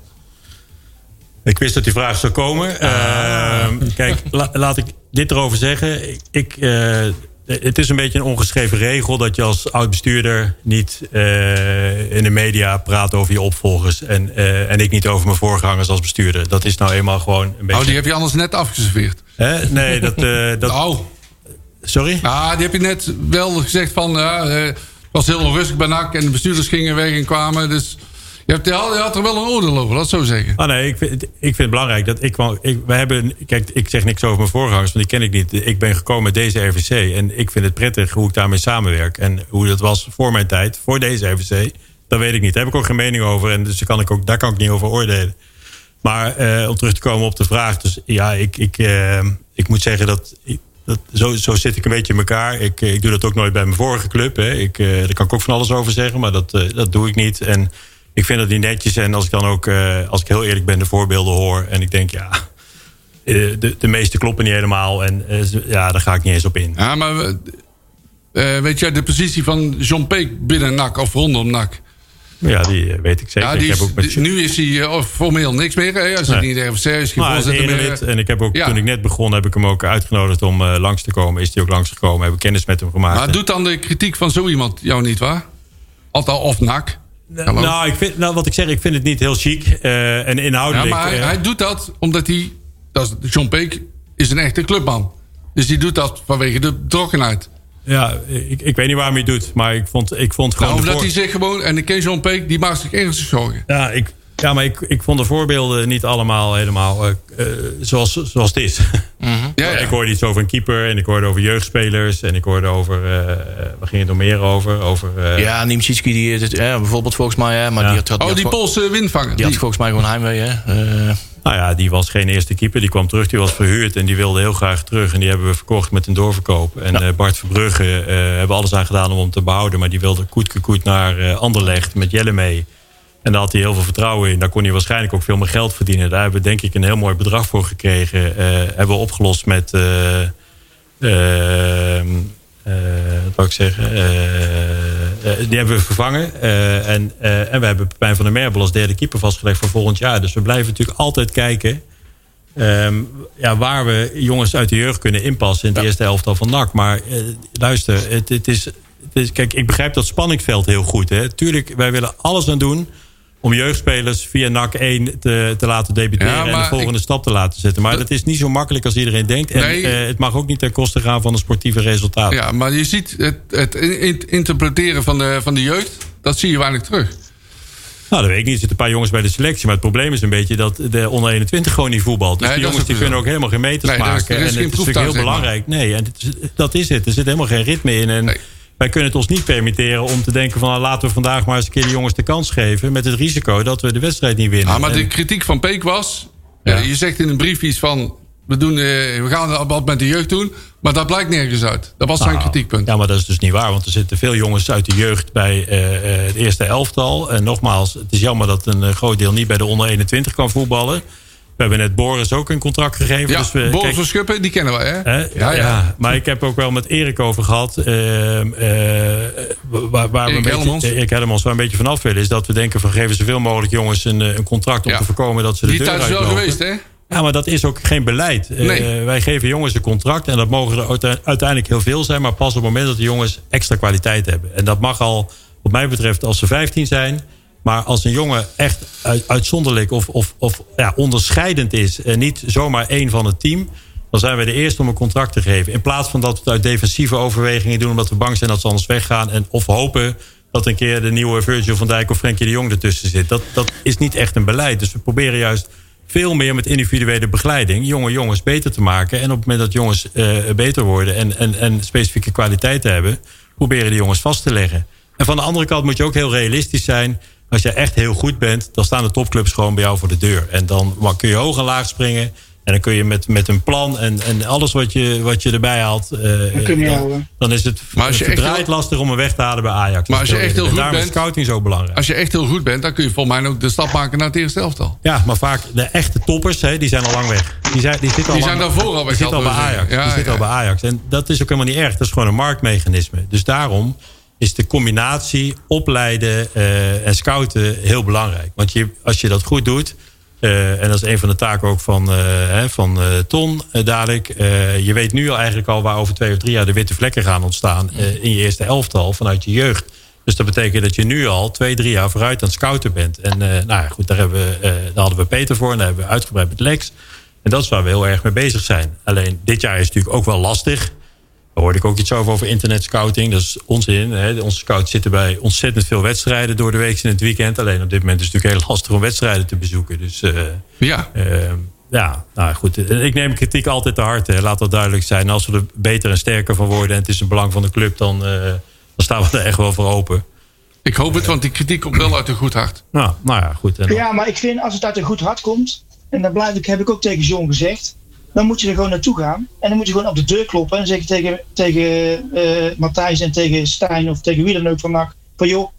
Ik wist dat die vraag zou komen. Uh, kijk, la, laat ik dit erover zeggen. Ik, uh, het is een beetje een ongeschreven regel dat je als oud-bestuurder niet uh, in de media praat over je opvolgers. En, en ik niet over mijn voorgangers als bestuurder. Dat is nou eenmaal gewoon een beetje. Oh, die heb je anders net afgeserveerd. Nee, dat. dat... *laughs* Oh. Sorry? Ah, die heb je net wel gezegd van was heel onrustig bij NAC en de bestuurders gingen weg en kwamen. Dus je, hebt, je, had, er wel een oordeel over, dat zo zeggen. Ah, nee, ik vind, ik vind het belangrijk dat ik Ik, we hebben, kijk, ik zeg niks over mijn voorgangers, want die ken ik niet. Ik ben gekomen met deze RVC en ik vind het prettig hoe ik daarmee samenwerk. En hoe dat was voor mijn tijd, voor deze RVC, dat weet ik niet. Daar heb ik ook geen mening over en dus kan ik ook, daar kan ik niet over oordelen. Maar uh, om terug te komen op de vraag. Dus ja, ik, ik, uh, ik moet zeggen dat dat, zo, zo zit ik een beetje in elkaar. Ik, eh, ik doe dat ook nooit bij mijn vorige club. Hè. Ik, uh, daar kan ik ook van alles over zeggen, maar dat, uh, dat doe ik niet. En ik vind dat niet netjes. En als ik dan ook, als ik heel eerlijk ben, de voorbeelden hoor. En ik denk, ja, *laughs* de, de meeste kloppen niet helemaal. En ja, daar ga ik niet eens op in. Ja, maar weet jij de positie van John Peek binnen NAC of rondom NAC? Ja, die eh, weet ik zeker. Ja, die is, ik heb ook met... Nu is hij uh, formeel niks meer. Hè? Als hij nee. niet geen voorzitter meer. En ik heb ook, ja. toen ik net begon, heb ik hem ook uitgenodigd om uh, langs te komen. Is hij ook langs gekomen, hebben kennis met hem gemaakt. Maar doet dan de kritiek van zo iemand jou niet waar? Althans, of nak? Nou, nou, ik vind, nou, wat ik zeg, ik vind het niet heel chic uh, en inhoudelijk. Ja, maar hij, hij, doet dat omdat hij... Dat is, John Peek is een echte clubman. Dus die doet dat vanwege de betrokkenheid. Ja, ik, ik weet niet waarom hij het doet, maar ik vond, ik vond gewoon... Nou, omdat hij zich gewoon... En ik ken John Peek, die maakt zich ergens zorgen. Ja, ik, ja maar ik, ik vond de voorbeelden niet allemaal helemaal uh, zoals, zoals het is. Mm -hmm. ja, *laughs* ja. Ik hoorde iets over een keeper en ik hoorde over jeugdspelers... en ik hoorde over... Uh, waar ging het nog meer over? over uh, ja, Niemczicki, die, ja, bijvoorbeeld volgens mij... Hè, maar ja. die had, die oh, die Poolse windvanger. Die, die, had volgens mij gewoon heimwee, hè? Nou ja, die was geen eerste keeper. Die kwam terug, die was verhuurd en die wilde heel graag terug. En die hebben we verkocht met een doorverkoop. En ja. Bart Verbrugge uh, hebben alles aan gedaan om hem te behouden. Maar die wilde koet koet naar uh, Anderlecht met Jelle mee. En daar had hij heel veel vertrouwen in. Daar kon hij waarschijnlijk ook veel meer geld verdienen. Daar hebben we denk ik een heel mooi bedrag voor gekregen. Uh, hebben we opgelost met... Uh, wat wou ik zeggen? Uh, uh, die hebben we vervangen. en, en we hebben Pijn van der Merbel als derde keeper vastgelegd voor volgend jaar. Dus we blijven natuurlijk altijd kijken... Um, ja, waar we jongens uit de jeugd kunnen inpassen in de ja. eerste helft van NAC. Maar luister, het, het, is, het is... Kijk, ik begrijp dat spanningsveld heel goed. Hè. Tuurlijk, wij willen alles aan doen om jeugdspelers via NAC 1 te, te laten debuteren Ja, en de volgende ik- stap te laten zetten. Maar Dat- dat is niet zo makkelijk als iedereen denkt. En Nee. eh, het mag ook niet ten koste gaan van de sportieve resultaten. Ja, maar je ziet het, het in- in- interpreteren van de, van de jeugd, dat zie je weinig terug. Nou, dat weet ik niet. Er zitten een paar jongens bij de selectie. Maar het probleem is een beetje dat de onder 21 gewoon niet voetbalt. Dus Nee, die dat jongens die kunnen ook helemaal geen meters Nee, er is- maken. is en het is natuurlijk heel belangrijk. Nee, en dat is het. Er zit helemaal geen ritme in. En. Wij kunnen het ons niet permitteren om te denken van... nou, laten we vandaag maar eens een keer de jongens de kans geven... met het risico dat we de wedstrijd niet winnen. Ah, maar En- de kritiek van Peek was... Ja. eh, je zegt in een brief iets van... We, doen, eh, we gaan wat met de jeugd doen, maar dat blijkt nergens uit. Dat was zijn Nou, kritiekpunt. Ja, maar dat is dus niet waar. Want er zitten veel jongens uit de jeugd bij eh, het eerste elftal. En nogmaals, het is jammer dat een groot deel niet bij de onder 21 kan voetballen. We hebben net Boris ook een contract gegeven. Ja, dus we, Boris kijk- van Schuppen, die kennen wij, hè? Hè? Ja, ja. maar ik heb ook wel met Erik over gehad. ehm, eh, waar, waar we een beetje. Erik waar een beetje vanaf willen. Is dat we denken van geven zoveel mogelijk jongens een, eh, een contract om Ja. te voorkomen dat ze de Die deur tijd is wel geweest, hè? Ja, maar dat is ook geen beleid. Eh, wij geven jongens een contract en dat mogen er uite- uiteindelijk heel veel zijn. Maar pas op het moment dat de jongens extra kwaliteit hebben. En dat mag al, wat mij betreft, als ze 15 zijn. Maar als een jongen echt uit- uitzonderlijk of, of, of ja, onderscheidend is. En niet zomaar één van het team. Dan zijn wij de eerste om een contract te geven. In plaats van dat we het uit defensieve overwegingen doen. Omdat we bang zijn dat ze anders weggaan. En, of hopen dat een keer de nieuwe Virgil van Dijk of Frenkie de Jong ertussen zit. Dat, dat is niet echt een beleid. Dus we proberen juist veel meer met individuele begeleiding jonge jongens beter te maken. En op het moment dat jongens eh, beter worden en, en, en specifieke kwaliteiten hebben, proberen die jongens vast te leggen. En van de andere kant moet je ook heel realistisch zijn. Als je echt heel goed bent, dan staan de topclubs gewoon bij jou voor de deur. En dan kun je hoog en laag springen. En dan kun je met, met een plan en, en alles wat je, wat je erbij haalt. eh, kun je dan, is het Maar als je echt heel- lastig om een weg te halen bij Ajax. Maar als je echt heel goed daarom is bent- scouting zo belangrijk. Als je echt heel goed bent, dan kun je volgens mij ook de stap maken naar het eerste elftal. Ja, maar vaak de echte toppers, hè, die zijn al lang weg. Die, zijn, die zitten al, Die lang- zijn daarvoor al weg, Die zitten al bij Ajax. Ja, die zitten ja. al bij Ajax. En dat is ook helemaal niet erg. Dat is gewoon een marktmechanisme. Dus daarom is de combinatie opleiden eh, en scouten heel belangrijk. Want je, als je dat goed doet... eh, en dat is een van de taken ook van, eh, hè, van Ton dadelijk. je weet nu al eigenlijk al waar over twee of drie jaar de witte vlekken gaan ontstaan. eh, in je eerste elftal vanuit je jeugd. Dus dat betekent dat je nu al twee, drie jaar vooruit aan het scouten bent. En nou ja, goed, daar, hebben we, daar hadden we Peter voor. En daar hebben we uitgebreid met Lex. En dat is waar we heel erg mee bezig zijn. Alleen dit jaar is het natuurlijk ook wel lastig. Daar hoorde ik ook iets over over internet scouting. Dat is onzin. Hè. Onze scouts zitten bij ontzettend veel wedstrijden door de week en het weekend. Alleen op dit moment is het natuurlijk heel lastig om wedstrijden te bezoeken. Dus eh, Ja. eh, ja, nou goed. Ik neem kritiek altijd te hard. Hè. Laat dat duidelijk zijn. Als we er beter en sterker van worden en het is een belang van de club, dan, eh, dan staan we er echt wel voor open. Ik hoop het, want die kritiek komt wel uit een goed hart. Nou, nou ja, goed. En Ja, maar ik vind als het uit een goed hart komt, en dat blijf ik, heb ik ook tegen John gezegd, dan moet je er gewoon naartoe gaan. En dan moet je gewoon op de deur kloppen en zeggen tegen, tegen eh, Matthijs en tegen Stijn of tegen wie dan ook van NAC, van joh,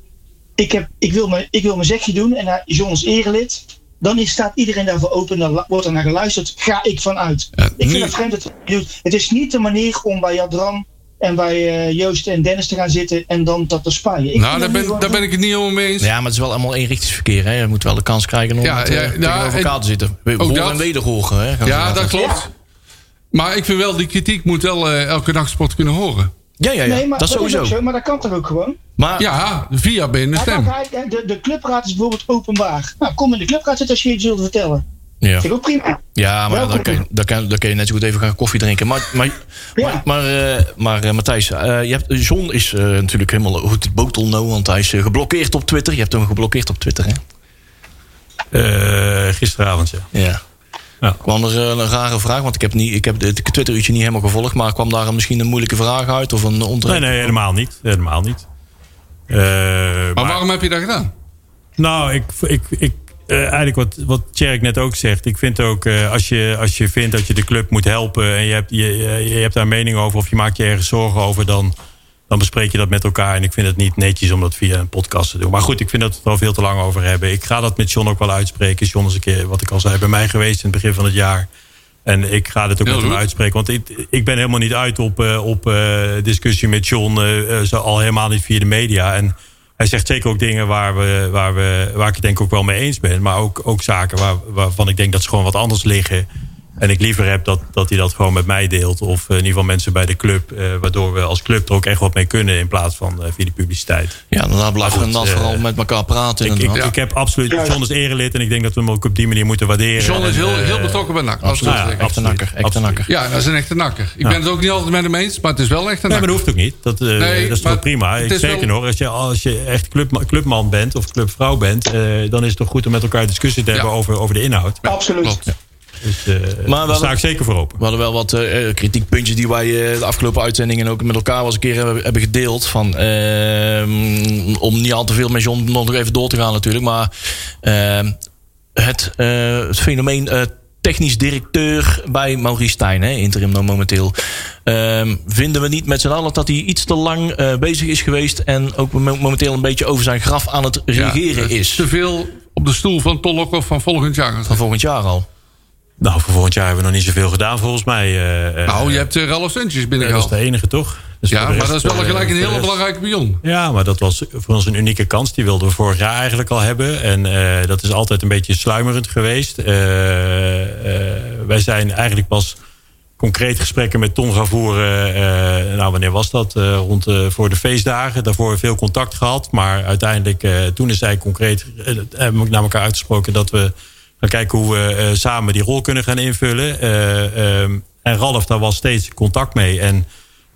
ik, heb, ik, wil mijn, ik wil mijn zegje doen en hij- John is erelid. Dan is, staat iedereen daarvoor open, dan wordt er naar geluisterd, ga ik vanuit. Ja, ik vind het vreemd dat doet. Het is niet de manier om bij Jadran en bij eh, Joost en Dennis te gaan zitten en dan dat te spaaien. Ik Nou, daar dat ben, daar ben ik het niet helemaal mee eens. Ja, maar het is wel allemaal eenrichtingsverkeer. Hè? Je moet wel de kans krijgen om Ja, eh, ja, ja, tegenover en- elkaar te zitten. We ook dat. en wederhoren. Hè? Gaan Ja, dat klopt. Maar ik vind wel, die kritiek moet wel eh, elke nachtsport kunnen horen. Ja, ja, ja. Nee, maar dat is is sowieso. ook zo, maar dat kan toch ook gewoon? Maar Ja, via ben je de Hij stem. kan kijken, de, de clubraad is bijvoorbeeld openbaar. Nou, kom in de clubraad zitten als je iets wilt vertellen. Ja. Vind ik ook prima. Ja, maar dan kun, je, dan, kan, dan kun je net zo goed even gaan koffie drinken. Maar, maar, Ja. maar, maar, eh, maar eh, Matthijs, eh, je hebt, John is eh, natuurlijk helemaal goed het botel nou, want hij is geblokkeerd op Twitter. Je hebt hem geblokkeerd op Twitter, hè? Eh, gisteravond, ja. Ja. Ja. Kwam er een rare vraag, want ik heb, niet, ik heb het Twitter-uurtje niet helemaal gevolgd, maar kwam daar misschien een moeilijke vraag uit of een Nee, onterecht? nee, helemaal niet. Helemaal niet. Eh, Maar waarom heb je dat gedaan? Nou, ik, ik, ik, eh, eigenlijk wat, wat Tjerk net ook zegt. Ik vind ook, eh, als, je, als je vindt dat je de club moet helpen... en je hebt, je, je je hebt daar mening over of je maakt je ergens zorgen over... Dan, dan bespreek je dat met elkaar. En ik vind het niet netjes om dat via een podcast te doen. Maar goed, ik vind dat we het er al veel te lang over hebben. Ik ga dat met John ook wel uitspreken. John is een keer, wat ik al zei, bij mij geweest in het begin van het jaar... En ik ga dit ook met hem uitspreken. Want ik, ik ben helemaal niet uit op, eh, op eh, discussie met John. eh, eh, zo al helemaal niet via de media. En hij zegt zeker ook dingen waar, we, waar, we, waar ik het denk ook wel mee eens ben. Maar ook, ook zaken waar, waarvan ik denk dat ze gewoon wat anders liggen. En ik liever heb dat, dat hij dat gewoon met mij deelt. Of in ieder geval mensen bij de club. eh, waardoor we als club er ook echt wat mee kunnen. In plaats van eh, via de publiciteit. Ja, dan blijven we dan eh, vooral met elkaar praten. Ik, ik, ik heb absoluut John is erelid. En ik denk dat we hem ook op die manier moeten waarderen. John is En, heel, eh, heel betrokken bij NAC. Absoluut. Ja, Echte nakker. Echte nakker. Ja, dat is een echte nakker. Ik ben het ook niet altijd met hem eens, maar het is wel echt een Nee, maar nakker. dat hoeft ook niet. Dat, eh, Nee, dat is toch prima. het is Zeker wel- nog, als je, als je echt club, clubman bent of clubvrouw bent... eh, dan is het toch goed om met elkaar discussie te hebben Ja. over, over de inhoud. Absoluut. Klopt. Dus eh we daar sta hadden- ik zeker voor open. We hadden wel wat eh, kritiekpuntjes die wij eh, de afgelopen uitzendingen ook met elkaar wel eens een keer hebben, hebben gedeeld. Van, ehm, om niet al te veel met John nog even door te gaan natuurlijk. Maar ehm, het, eh, het fenomeen eh, technisch directeur bij Maurice Stijn, hè, interim dan momenteel. Ehm, vinden we niet met z'n allen dat hij iets te lang eh, bezig is geweest. En ook mo- momenteel een beetje over zijn graf aan het regeren Ja, is. Te veel op de stoel van Tollokhoff van volgend jaar. Van volgend jaar al. Nou, voor volgend jaar hebben we nog niet zoveel gedaan volgens mij. eh, eh, Nou, je hebt uh, Ralf Suntjes dat is binnengehaald. de enige toch? Dus Ja, maar dat is wel gelijk een hele belangrijke pion. Ja, maar dat was voor ons een unieke kans. Die wilden we vorig jaar eigenlijk al hebben. En dat is altijd een beetje sluimerend geweest. Wij zijn eigenlijk pas concreet gesprekken met Ton gaan voeren. nou, wanneer was dat? Rond voor de feestdagen. Daarvoor veel contact gehad. Maar uiteindelijk, toen is hij concreet... hebben we naar elkaar uitgesproken dat we gaan kijken hoe we eh, samen die rol kunnen gaan invullen. Eh, ehm, en Ralf, daar was steeds contact mee. En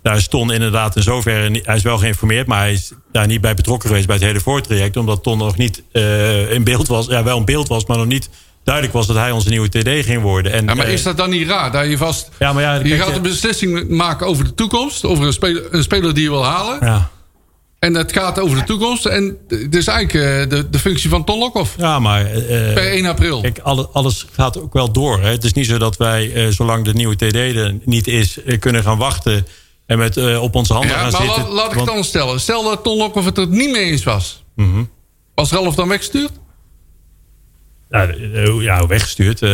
daar is Ton inderdaad in zoverre... Hij is wel geïnformeerd, maar hij is daar niet bij betrokken geweest... bij het hele voortraject. Omdat Ton nog niet eh, in beeld was. Ja, wel in beeld was, maar nog niet duidelijk was... dat hij onze nieuwe TD ging worden. En, Ja, maar is dat dan niet raar? Dat je vast... Ja, maar ja, je gaat een beslissing maken over de toekomst. Over een speler, een speler die je wil halen. Ja. En het gaat over de toekomst. En het is eigenlijk eh, de, de functie van Ton Lokhoff. Ja, maar... eh, Per 1 april. Kijk, alle- alles gaat ook wel door. Hè. Het is niet zo dat wij, zolang de nieuwe TD er niet is... kunnen gaan wachten en met, op onze handen Ja, gaan maar zitten. laat, laat ik het dan stellen. Stel dat Ton Lokhoff het er niet mee eens was. Mhm. Was Ralf dan weggestuurd? Ja, eh, ja, weggestuurd. Eh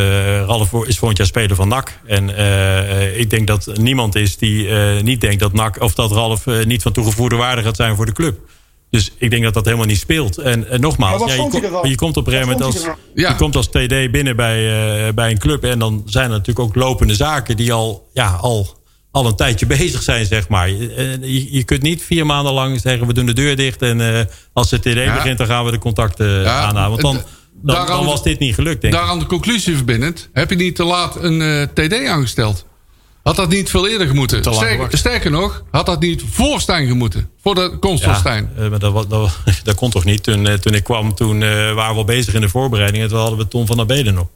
Ralf is volgend jaar speler van NAC. En eh, ik denk dat niemand is die eh, niet denkt dat NAC... of dat Ralf eh, niet van toegevoegde waarde gaat zijn voor de club. Dus ik denk dat dat helemaal niet speelt. En, en nogmaals, ja, je, kom- komt op een gegeven moment als, je komt als TD binnen bij, eh, bij een club... en dan zijn er natuurlijk ook lopende zaken die al, ja, al, al een tijdje *laughs* bezig zijn, zeg maar. Je, je, je kunt niet vier maanden lang zeggen... we doen de deur dicht en eh, als de TD begint... dan gaan we de contacten Ja, aanhouden. Want dan, het- dan, daaraan- dan was dit niet gelukt, denk ik. Daaraan de conclusie verbindend. Heb je niet te laat een eh, TD aangesteld? Had dat niet veel eerder gemoeten? Sterker, nog, had dat niet voor Stijn gemoeten? Voor de komst van Stijn? eh, maar dat, *laughs* dat, kon toch niet? Toen, eh, toen ik kwam, toen waren we al bezig in de voorbereiding. En toen hadden we Tom van der Beden nog.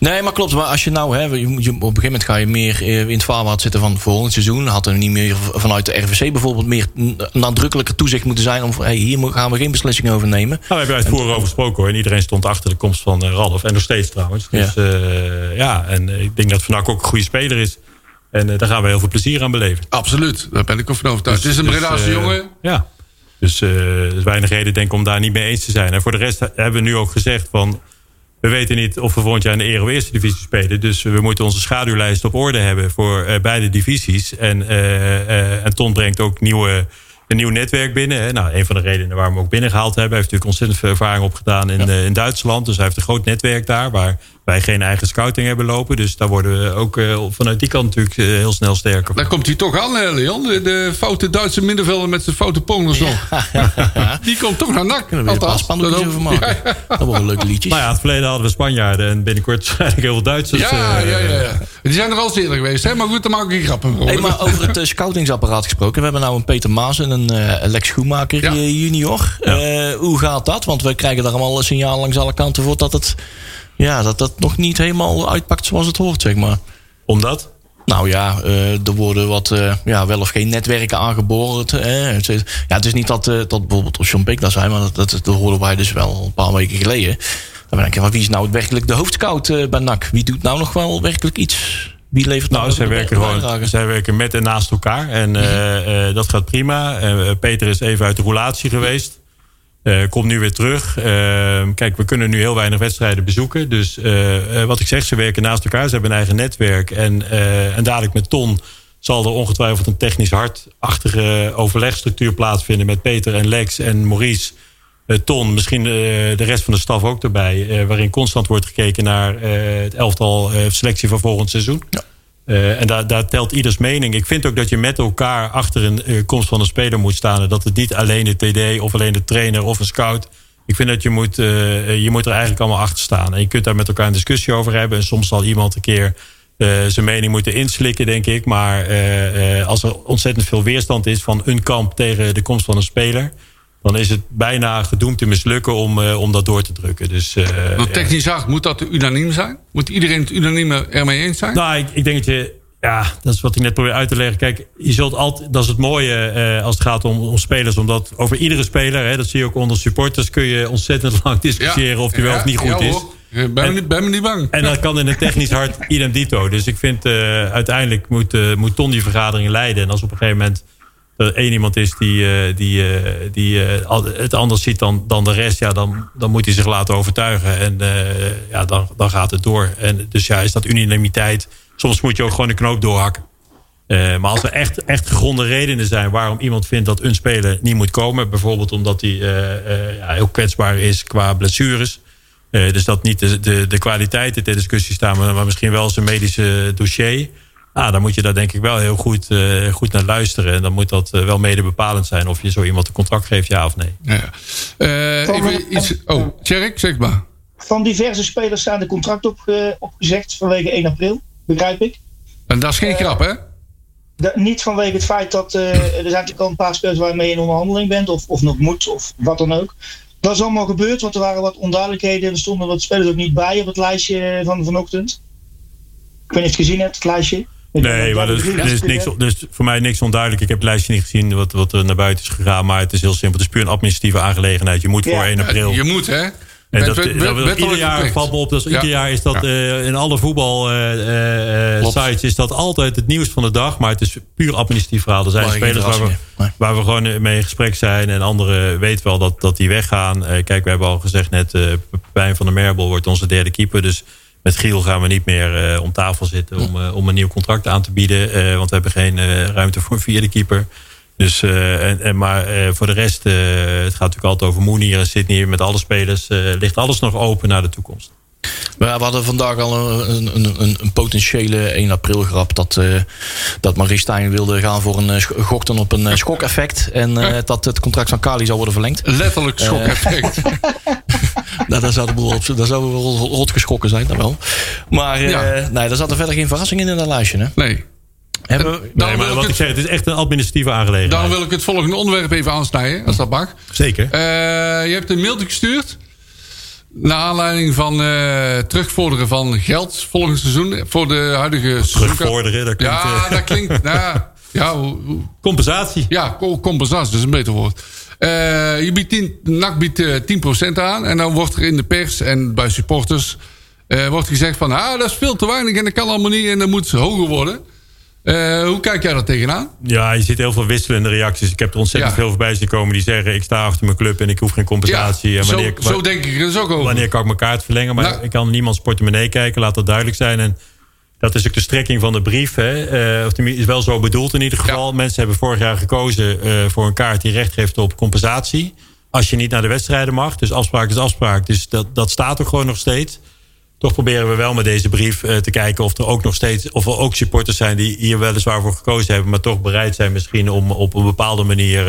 Nee, maar klopt. Maar als je nou, hè, je, op een gegeven moment ga je meer eh, in het vaarwater zitten van volgend seizoen. Had er niet meer vanuit de RVC bijvoorbeeld meer n- nadrukkelijker toezicht moeten zijn. Om, hey, hier gaan we geen beslissing over nemen. Nou, we hebben uitvoerig over gesproken hoor. En iedereen stond achter de komst van eh, Ralf. En nog steeds trouwens. Dus ja, ja en eh, ik denk dat Van Ack ook een goede speler is. En eh, daar gaan we heel veel plezier aan beleven. Absoluut, daar ben ik ook van overtuigd. het is een Dus, Breda's eh, jongen. Ja. Dus eh, er is weinig reden denk ik om daar niet mee eens te zijn. En voor de rest hebben we nu ook gezegd van... We weten niet of we volgend jaar in de Ero Eerste Divisie spelen. Dus we moeten onze schaduwlijst op orde hebben voor eh, beide divisies. En, eh, eh, en Ton brengt ook nieuwe, een nieuw netwerk binnen. Hè. Nou, een van de redenen waarom we hem ook binnengehaald hebben. Hij heeft natuurlijk ontzettend veel ervaring opgedaan in, in Duitsland. Dus hij heeft een groot netwerk daar waar wij geen eigen scouting hebben lopen. Dus daar worden we ook eh, vanuit die kant natuurlijk eh, heel snel sterker. Daar komt hij toch aan, hè, Leon. De, de foute Duitse middenvelder met zijn foute Polners nog. *laughs* Die komt toch naar NAC. Kunnen we een Althans, spandoekjes dat over maken. Dat worden leuke liedjes. Nou ja, het verleden hadden we Spanjaarden en binnenkort *laughs* waarschijnlijk heel veel Duitsers. Ja, eh, ja, ja, ja. Die zijn er al eens eerder geweest, hè? maar goed, daar maak ik geen grappen over. Hey, maar over het eh, scoutingsapparaat gesproken. We hebben nou een Peter Maas en een eh, Lex Schoenmaker Ja. eh, junior. Eh, hoe gaat dat? Want we krijgen daar allemaal een signaal langs alle kanten voor dat het, ja, dat dat nog niet helemaal uitpakt zoals het hoort, zeg maar. Omdat? Nou ja, eh, er worden wat eh, ja, wel of geen netwerken is, ja, het is niet dat, eh, dat bijvoorbeeld John Beek daar zijn, maar dat, dat, dat hoorden wij dus wel een paar weken geleden. Dan denk ik, maar wie is nou werkelijk de hoofdscout eh, bij NAC? Wie doet nou nog wel werkelijk iets? Wie levert nou, Nou, zij werken, gewoon, zij werken met en naast elkaar. En eh, dat gaat prima. Peter is even uit de roulatie geweest. Eh, komt nu weer terug. Eh, kijk, we kunnen nu heel weinig wedstrijden bezoeken. Dus eh, eh, wat ik zeg, ze werken naast elkaar. Ze hebben een eigen netwerk. En, en dadelijk met Ton zal er ongetwijfeld een technisch hartachtige overlegstructuur plaatsvinden met Peter en Lex en Maurice. Ton, misschien de rest van de staf ook erbij. waarin constant wordt gekeken naar het elftal selectie van volgend seizoen. Eh, en daar, daar telt ieders mening. Ik vind ook dat je met elkaar achter een eh, komst van een speler moet staan. En dat het niet alleen de TD of alleen de trainer of een scout. Ik vind dat je moet, eh, je moet er eigenlijk allemaal achter staan. En je kunt daar met elkaar een discussie over hebben. En soms zal iemand een keer zijn mening moeten inslikken, denk ik. Maar als er ontzettend veel weerstand is van een kamp tegen de komst van een speler. Dan is het bijna gedoemd te mislukken om, eh, om dat door te drukken. Dus, Want ja. technisch acht, moet dat unaniem zijn? Moet iedereen het unanieme ermee eens zijn? Nou, ik, ik denk dat je. Ja, dat is wat ik net probeer uit te leggen. Kijk, je zult altijd. Dat is het mooie eh, als het gaat om, om spelers. Omdat over iedere speler, hè, dat zie je ook onder supporters, kun je ontzettend *laughs* lang discussiëren of die wel of niet goed ja, is. Ik Ben, niet- ben me niet bang. En dat kan in een technisch hart *laughs* idem dito. Dus ik vind uiteindelijk moet, moet Ton die vergadering leiden. En als op een gegeven moment er één iemand is die, eh, die, eh, die eh, het anders ziet dan, dan de rest, ja, dan, dan moet hij zich laten overtuigen. En ja, dan, dan gaat het door. En dus ja, is dat unanimiteit. Soms moet je ook gewoon de knoop doorhakken. Maar als er echt, echt gegronde redenen zijn waarom iemand vindt dat een speler niet moet komen, bijvoorbeeld omdat hij ja, heel kwetsbaar is qua blessures. Dus dat niet de, de, de kwaliteiten ter discussie staan, maar misschien wel zijn medische dossier. Ah, dan moet je daar denk ik wel heel goed, eh, goed naar luisteren. En dan moet dat eh, wel mede bepalend zijn of je zo iemand een contract geeft, ja of nee. Ja, ja. Eh, even iets. Oh, Tjerk, zeg maar. Van diverse spelers zijn de contracten opge- opgezegd vanwege 1 april, begrijp ik. En dat is geen grap, hè? De- niet vanwege het feit dat eh, er zijn natuurlijk al een paar spelers waarmee je in onderhandeling bent, of, of nog moet, of wat dan ook. Dat is allemaal gebeurd, want er waren wat onduidelijkheden. Er stonden wat spelers ook niet bij op het lijstje van vanochtend. Ik weet niet of je het gezien hebt, het lijstje. Nee, maar er is, er is niks, er is voor mij niks onduidelijk. Ik heb het lijstje niet gezien wat, wat er naar buiten is gegaan. Maar het is heel simpel. Het is puur een administratieve aangelegenheid. Je moet Ja. voor 1 april. Je moet, hè? En dat, wet- ieder jaar valt me op. Dat is, Ja. Ieder jaar is dat Ja. eh, in alle voetbal eh, eh, eh, sites is dat altijd het nieuws van de dag. Maar het is puur administratief verhaal. Er zijn Maar spelers waar we, waar we gewoon mee in gesprek zijn. En anderen weten wel dat, dat die weggaan. Eh, kijk, we hebben al gezegd net, eh Pepijn van der Merbel wordt onze derde keeper. Dus met Giel gaan we niet meer eh, om tafel zitten om, eh, om een nieuw contract aan te bieden. eh, want we hebben geen eh, ruimte voor een vierde keeper. Dus, eh, en, en, maar eh, voor de rest, eh, het gaat natuurlijk altijd over Moenier en Sydney. Met alle spelers eh, ligt alles nog open naar de toekomst. We we hadden vandaag al een, een, een, een potentiële 1 april grap. Dat, eh dat Marie Stijn wilde gaan voor een gokten op een schokeffect. En eh, dat het contract van Kali zou worden verlengd. Letterlijk schok-effect. *laughs* *laughs* Nou, daar zou de boel op daar zouden we wel rot geschrokken zijn, dan wel. Maar eh, Ja. nee, daar zat er verder geen verrassing in in dat lijstje. Hè? Nee. Hebben we, Dan Nee, maar wil wat ik ik het- zeg, het is echt een administratieve aangelegenheid. Daarom wil ik het volgende onderwerp even aansnijden, als dat mag. Zeker. Eh, je hebt een mailtje gestuurd. Naar aanleiding van eh, terugvorderen van geld volgend seizoen. Voor de huidige seizoen. Terugvorderen, dat klinkt... Ja, dat klinkt. *laughs* nou, ja, hoe, hoe- compensatie. ja, co- compensatie, dat is een beter woord. Eh, je biedt 10, NAC biedt eh, 10% aan. En dan wordt er in de pers en bij supporters eh, wordt gezegd van... Ah, dat is veel te weinig en dat kan allemaal niet en dat moet hoger worden. Eh, hoe kijk jij daar tegenaan? Ja, je ziet heel veel wisselende reacties. Ik heb er ontzettend Ja. veel voorbij zien komen die zeggen... ik sta achter mijn club en ik hoef geen compensatie. en zo, wanneer, zo denk ik er dus ook over. wanneer kan ik mijn kaart verlengen? Maar Nou. ik kan niemands portemonnee kijken, laat dat duidelijk zijn. En dat is ook de strekking van de brief. Hè. Eh, of is wel zo bedoeld in ieder geval. Mensen hebben vorig jaar gekozen eh, voor een kaart die recht geeft op compensatie. Als je niet naar de wedstrijden mag. Dus afspraak is afspraak. Dus dat, dat staat ook gewoon nog steeds. Toch proberen we wel met deze brief eh, te kijken of er ook nog steeds, of er ook supporters zijn die hier weliswaar voor gekozen hebben, maar toch bereid zijn misschien om op een bepaalde manier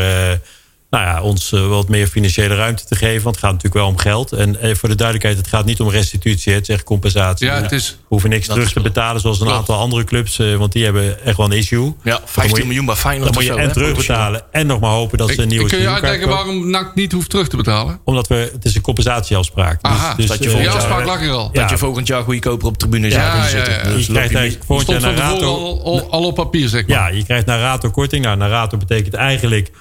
nou ja, ons eh, wat meer financiële ruimte te geven. Want het gaat natuurlijk wel om geld. En eh, voor de duidelijkheid, het gaat niet om restitutie, het is echt compensatie. Ja, het is- We hoeven niks terug te betalen zoals een Klopt. aantal andere clubs, eh, want die hebben echt wel een issue. ja, Dan 15 moet je- miljoen bij Feyenoord Dan moet je en terugbetalen en nog maar hopen dat ze een nieuwe ik kun je uitleggen waarom NAC niet hoeft terug te betalen? Omdat we, het is een compensatieafspraak. Dus- Aha, dus, dat je Die volgend afspraak ja, lag er al. Dat Ja. je volgend jaar goedkoper op tribune zou ja, zitten. ja. Dus je krijgt eigenlijk volgend jaar naar Rato... al, al, al op papier, zeg maar. Ja, je krijgt naar Rato korting. Nou, naar Rato betekent eigenlijk,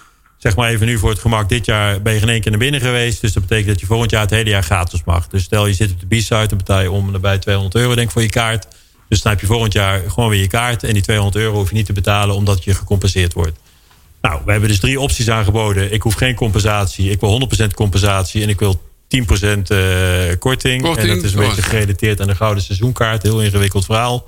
zeg maar even nu voor het gemak, dit jaar ben je geen één keer naar binnen geweest. Dus dat betekent dat je volgend jaar het hele jaar gratis mag. Dus stel je zit op de B-site, dan betaal je om en nabij 200 euro denk ik voor je kaart. Dus dan heb je volgend jaar gewoon weer je kaart. En die 200 euro hoef je niet te betalen omdat je gecompenseerd wordt. Nou, we hebben dus drie opties aangeboden. Ik hoef geen compensatie. Ik wil 100% compensatie. En ik wil 10% eh, korting. Korting, En dat is een oh. beetje gerelateerd aan de gouden seizoenkaart. Heel ingewikkeld verhaal.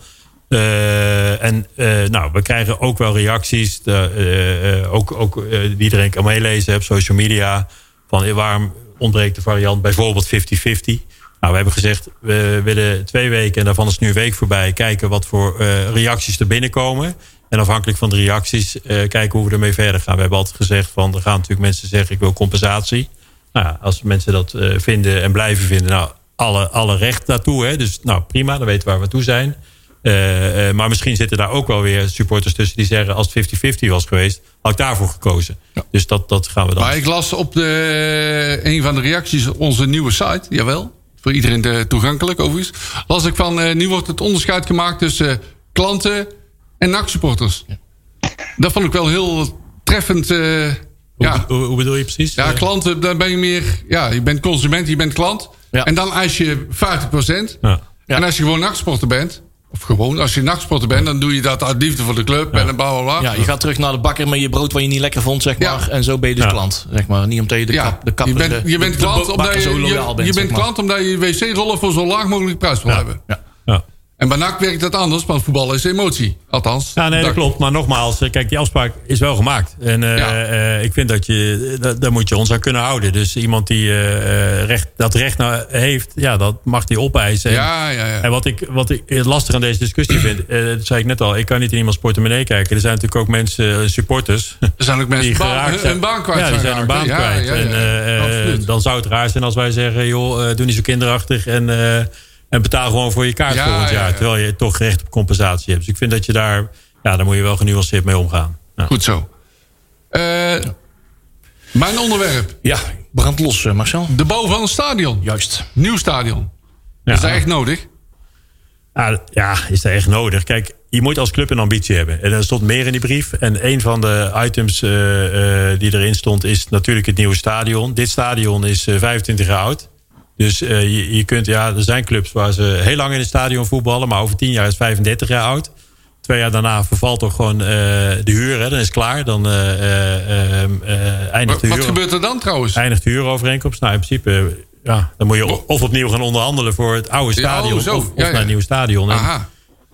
Eh, en eh, nou, we krijgen ook wel reacties. De, eh, ook ook iedereen kan meelezen op social media. Van waarom ontbreekt de variant bijvoorbeeld 50-50. Nou, we hebben gezegd, we willen twee weken, en daarvan is nu een week voorbij, kijken wat voor uh, reacties er binnenkomen. En afhankelijk van de reacties uh, kijken hoe we ermee verder gaan. We hebben altijd gezegd van, er gaan natuurlijk mensen zeggen, ik wil compensatie. Nou, als mensen dat uh, vinden en blijven vinden, nou, alle, alle recht daartoe. Hè? Dus nou, prima, dan weten we waar we toe zijn. Uh, uh, maar misschien zitten daar ook wel weer supporters tussen die zeggen... als het 50-50 was geweest, had ik daarvoor gekozen. Ja. Dus dat, dat gaan we dan. Maar ik las op de, een van de reacties onze nieuwe site, jawel. Voor iedereen de, toegankelijk overigens. Las ik van, uh, nu wordt het onderscheid gemaakt tussen klanten en NAC-supporters. Ja. Dat vond ik wel heel treffend... Hoe, ja. hoe, hoe, bedoel je precies? Ja, klanten, dan ben je meer... Ja, je bent consument, je bent klant. Ja. En dan eis je 50%. Ja. En als je gewoon nachtsporter bent... Of gewoon, als je nachtsporter bent, dan doe je dat uit liefde voor de club ja. en bla bla Ja, je gaat terug naar de bakker met je brood wat je niet lekker vond, zeg maar. Ja. En zo ben je dus ja. klant, zeg maar. Niet omdat je de, kap, de kapper... Je bent, je bent klant omdat je, je, bent, je bent klant omdat je wc-rollen voor zo laag mogelijk prijs wil hebben. Ja. En bij NAC werkt dat anders, want voetbal is emotie. Althans. Ja, nee, dat klopt. Maar nogmaals, eh, kijk, die afspraak is wel gemaakt. En uh, ja. uh, ik vind dat je, daar moet je ons aan kunnen houden. Dus iemand die uh, recht, dat recht nou heeft, ja, dat mag die opeisen. Ja, ja, ja. En wat ik, wat ik lastig aan deze discussie vind, dat zei ik net al, ik kan niet in iemands portemonnee kijken. Er zijn natuurlijk ook mensen, supporters. Er zijn ook mensen *laughs* die baan, zijn. een baan kwijt. Ja, die zijn een baan kwijt. En dan zou het raar zijn als wij zeggen, joh, doe niet zo kinderachtig en... En betaal gewoon voor je kaart ja, volgend jaar. Ja, ja. Terwijl je toch recht op compensatie hebt. Dus ik vind dat je daar... Ja, daar moet je wel genuanceerd mee omgaan. Goed zo. Uh, mijn onderwerp. Ja, brand los Marcel. De bouw van een stadion. Juist. Nieuw stadion. Is dat echt nodig? ja, is dat echt nodig? Kijk, je moet als club een ambitie hebben. En er stond meer in die brief. En een van de items uh, die erin stond is natuurlijk het nieuwe stadion. Dit stadion is 25 jaar oud. Dus uh, je, je, kunt, ja, er zijn clubs waar ze heel lang in het stadion voetballen, maar over tien jaar is 35 jaar oud. Twee jaar daarna vervalt toch gewoon uh, de huur, hè, dan is het klaar. Dan uh, eindigt de huur. Wat gebeurt er dan trouwens? Eindigt de huurovereenkomst. Nou, in principe, ja, dan moet je of opnieuw gaan onderhandelen voor het oude stadion, ja, oh, of, of ja, ja. naar een nieuw stadion. Aha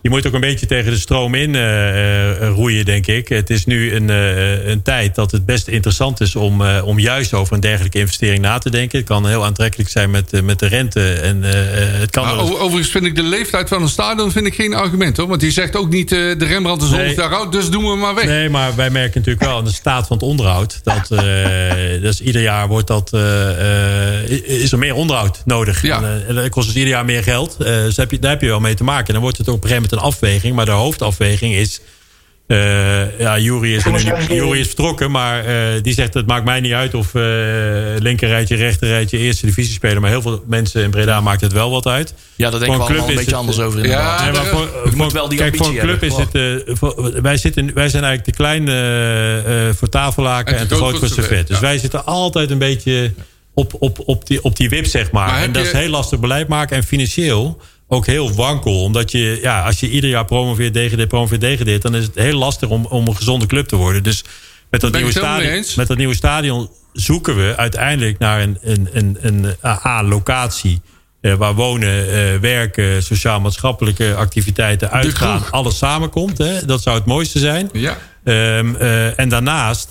je moet ook een beetje tegen de stroom in uh, roeien, denk ik. Het is nu een, uh, een tijd dat het best interessant is om, uh, om juist over een dergelijke investering na te denken. Het kan heel aantrekkelijk zijn met, met de rente. En, het kan over, overigens vind ik de leeftijd van een stadion vind ik geen argument. hoor. Want die zegt ook niet de Rembrandt is 100 jaar oud, dus doen we maar weg. Nee, maar wij merken natuurlijk wel aan de staat van het onderhoud. Dat, *laughs* dus ieder jaar wordt dat, is er meer onderhoud nodig. Ja. En, dat kost dus ieder jaar meer geld. dus heb je, daar heb je wel mee te maken. En dan wordt het ook op een gegeven moment een afweging. Maar de hoofdafweging is... Uh, ja, Jury is, Jury is vertrokken, maar uh, die zegt het maakt mij niet uit of uh, linkerrijtje, rechterrijtje, eerste divisie spelen. Maar heel veel mensen in Breda maakt het wel wat uit. Ja, dat denk ik wel een beetje het, anders over inderdaad. Ja, nee, maar voor, voor, moet wel die kijk, voor een club hebben, is het, voor, wij, zitten, wij zijn eigenlijk te klein voor tafellaken en, en te groot voor servet. Dus ja. wij zitten altijd een beetje op, op, op, die, op die wip, zeg maar. maar en dat je... is heel lastig beleid maken en financieel ook heel wankel. Omdat je, ja, als je ieder jaar promoveert, degradeert, promoveert, degradeert... dan is het heel lastig om, om een gezonde club te worden. Dus met dat, nieuwe stadion, met dat nieuwe stadion zoeken we uiteindelijk naar een, een, een, een, een locatie... Uh, waar wonen, uh, werken, sociaal-maatschappelijke activiteiten, uitgaan, alles samenkomt. Hè? Dat zou het mooiste zijn. Ja. Um, uh, en daarnaast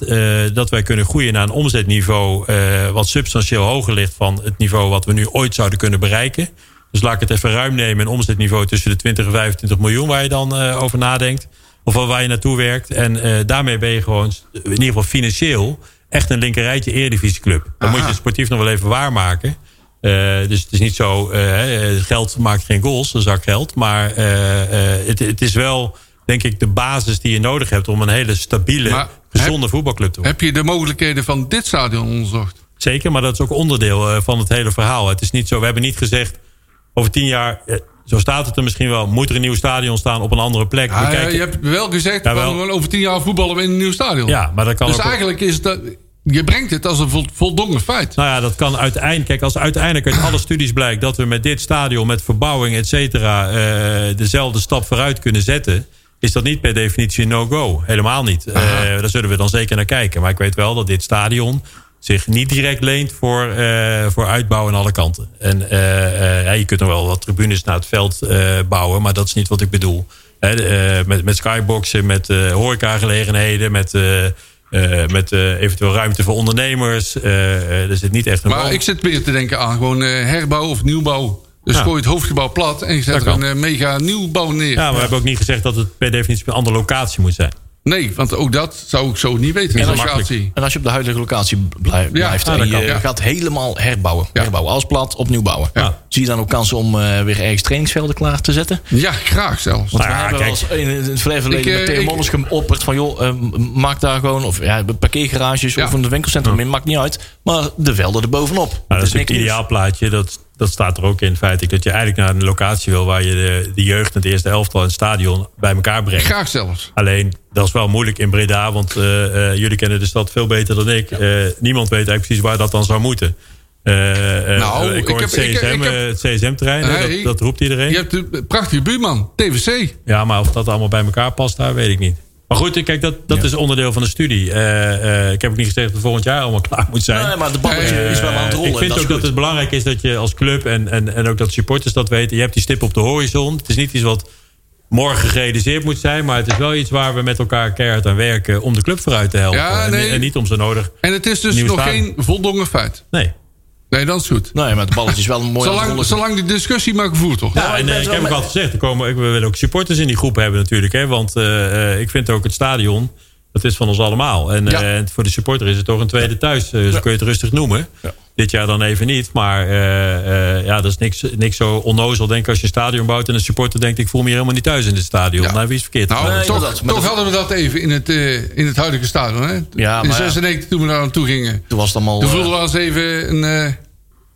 dat wij kunnen groeien naar een omzetniveau wat substantieel hoger ligt van het niveau wat we nu ooit zouden kunnen bereiken. Dus laat ik het even ruim nemen. Een omzetniveau tussen de 20 en 25 miljoen waar je dan uh, over nadenkt. Of waar je naartoe werkt. En uh, daarmee ben je gewoon, in ieder geval financieel, echt een linkerrijtje eredivisieclub. Dan moet je sportief nog wel even waarmaken. Uh, dus het is niet zo, geld maakt geen goals, een zak geld. Maar het, het, is wel, denk ik, de basis die je nodig hebt... om een hele stabiele, maar gezonde heb, voetbalclub te worden. Heb je de mogelijkheden van dit stadion onderzocht? Zeker, maar dat is ook onderdeel van het hele verhaal. Het is niet zo, we hebben niet gezegd over tien jaar, eh, zo staat het er misschien wel, moet er een nieuw stadion staan op een andere plek. Ja, kijken, je hebt wel gezegd, ja, wel, over tien jaar voetballen we in een nieuw stadion. Ja, maar dat kan dus eigenlijk is het, je brengt het als een voldongen feit. Nou ja, dat kan uiteindelijk. Kijk, als uiteindelijk uit alle studies blijkt dat we met dit stadion, met verbouwing, et cetera, uh, dezelfde stap vooruit kunnen zetten. Is dat niet per definitie een no-go? Helemaal niet. Uh, daar zullen we dan zeker naar kijken. Maar ik weet wel dat dit stadion zich niet direct leent voor, uh, voor uitbouw aan alle kanten. En uh, uh, ja, je kunt nog wel wat tribunes naar het veld bouwen, maar dat is niet wat ik bedoel. met, met skyboxen, met horecagelegenheden, met eh, met eh, eventueel ruimte voor ondernemers. Eh, eh, er zit niet echt een Maar band. ik zit meer te denken aan gewoon eh, herbouw of nieuwbouw. Dus Ja. gooi het hoofdgebouw plat en je zet er een eh, mega nieuwbouw neer. Ja, maar we hebben ook niet gezegd dat het per definitie een andere locatie moet zijn. Nee, want ook dat zou ik zo niet weten. En in als, locatie. en als je op de huidige locatie blij- blijft ah, en dat je kan, ja. gaat helemaal herbouwen. Ja. Herbouwen, als plat, opnieuw bouwen. Ja. Zie je dan ook kansen om eh, weer ergens trainingsvelden klaar te zetten? Ja, graag zelfs. Want Nou we ja, hebben kijk. wel eens in het verleden Ik, met eh, Theo ik- Monnes geopperd van... joh, eh, maak daar gewoon of ja, parkeergarages Ja. of een winkelcentrum in, maakt niet uit. Maar de velden er bovenop. Nou, dat is niks natuurlijk het nieuws. ideaalplaatje. Dat, dat staat er ook in feitelijk. Dat je eigenlijk naar een locatie wil waar je de, de jeugd en het eerste elftal en het stadion bij elkaar brengt. Graag zelfs. Alleen, dat is wel moeilijk in Breda, want eh, eh, jullie kennen de stad veel beter dan ik. Eh, niemand weet eigenlijk precies waar dat dan zou moeten. Nou, ik hoor ik het ik- CSM, ik heb- het CSM-terrein, Nee. dat, dat roept iedereen. Je hebt een prachtige buurman, TVC. Ja, maar of dat allemaal bij elkaar past, daar weet ik niet. Maar goed, kijk, dat, dat is onderdeel van de studie. Eh, eh, ik heb ook niet gezegd dat het volgend jaar allemaal *laughs* klaar moet zijn. Nee, maar de balletje Eh, is wel aan het rollen. ik vind dat ook dat het belangrijk is dat je als club en, en, en ook dat supporters dat weten. Je hebt die stip op de horizon. Het is niet iets wat morgen gerealiseerd moet zijn. Maar het is wel iets waar we met elkaar keihard aan werken om de club vooruit te helpen. Ja, nee. en, niet om zo nodig. En het is dus nog stadion. geen voldongen feit. Nee. Nee, dat is goed. Nee, maar het balletje is wel een mooi aan het Zolang, zolang die discussie maar gevoerd wordt. Ja, ik en eh, ik heb ook altijd gezegd, er komen, ik- we willen ook supporters in die groep hebben natuurlijk. Hè, want eh, eh, ik vind ook het stadion, dat is van ons allemaal. En Ja. eh, voor de supporter is het toch een tweede thuis. eh, zo kun je het rustig noemen. Dit jaar dan even niet. Maar eh, eh, ja, dat is niks, niks zo onnozel. Denk als je een stadion bouwt en een supporter denkt... ik voel me hier helemaal niet thuis in dit stadion. Ja. Nou, wie is verkeerd? Nou, Nee, toch. Maar toch dat- hadden we dat even in het, eh, in het huidige stadion. Hè? Ja, in maar ja. 96 toen we daar naartoe gingen. Toen was het allemaal... Toen voelden we ons even een...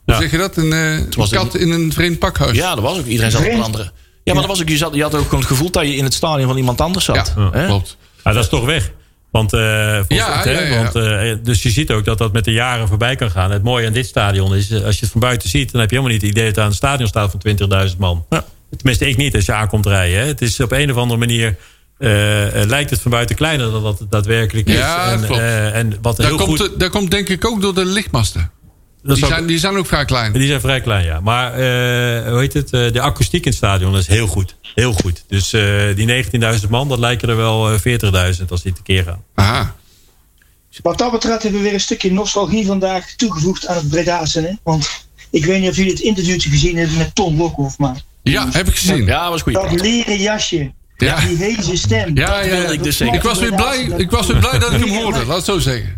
hoe Ja. zeg je dat? Een, eh, was kat in een vreemd pakhuis. Ja, dat was ook. Iedereen zat op een andere. Ja, maar dat was ook, je, zat, je had ook gewoon het gevoel dat je in het stadion van iemand anders zat. Ja, klopt. Maar dat is toch weg. Want, eh, Ja, het, ja, ja. want eh, dus je ziet ook dat dat met de jaren voorbij kan gaan. Het mooie aan dit stadion is, als je het van buiten ziet... dan heb je helemaal niet het idee dat er aan een stadion staat van 20.000 man. Ja. Tenminste, ik niet als je aankomt rijden. Hè. Het is op een of andere manier... lijkt het van buiten kleiner dan dat het daadwerkelijk is. Ja, en, klopt. eh, en wat Dat heel komt, goed... dat komt denk ik ook door de lichtmasten. Dat Die ook- zijn, die zijn ook vrij klein. die zijn vrij klein, ja. Maar eh, hoe heet het? eh, de akoestiek in het stadion is heel goed. Heel goed. Dus eh, die 19.000 man, dat lijken er wel eh, 40.000 als die tekeer gaan. Aha. Wat dat betreft hebben we weer een stukje nostalgie vandaag toegevoegd aan het Bredaanse. Hè? Want ik weet niet of jullie het interviewtje gezien hebben met Tom Lokhoff, maar Ja, heb ik gezien. Ja, Ja, was goed. dat leren jasje, ja. die heze stem. Ja, ja, ik dus zeggen. Ik was weer blij, ik was weer blij dat ik hem hoorde. Laat het zo zeggen.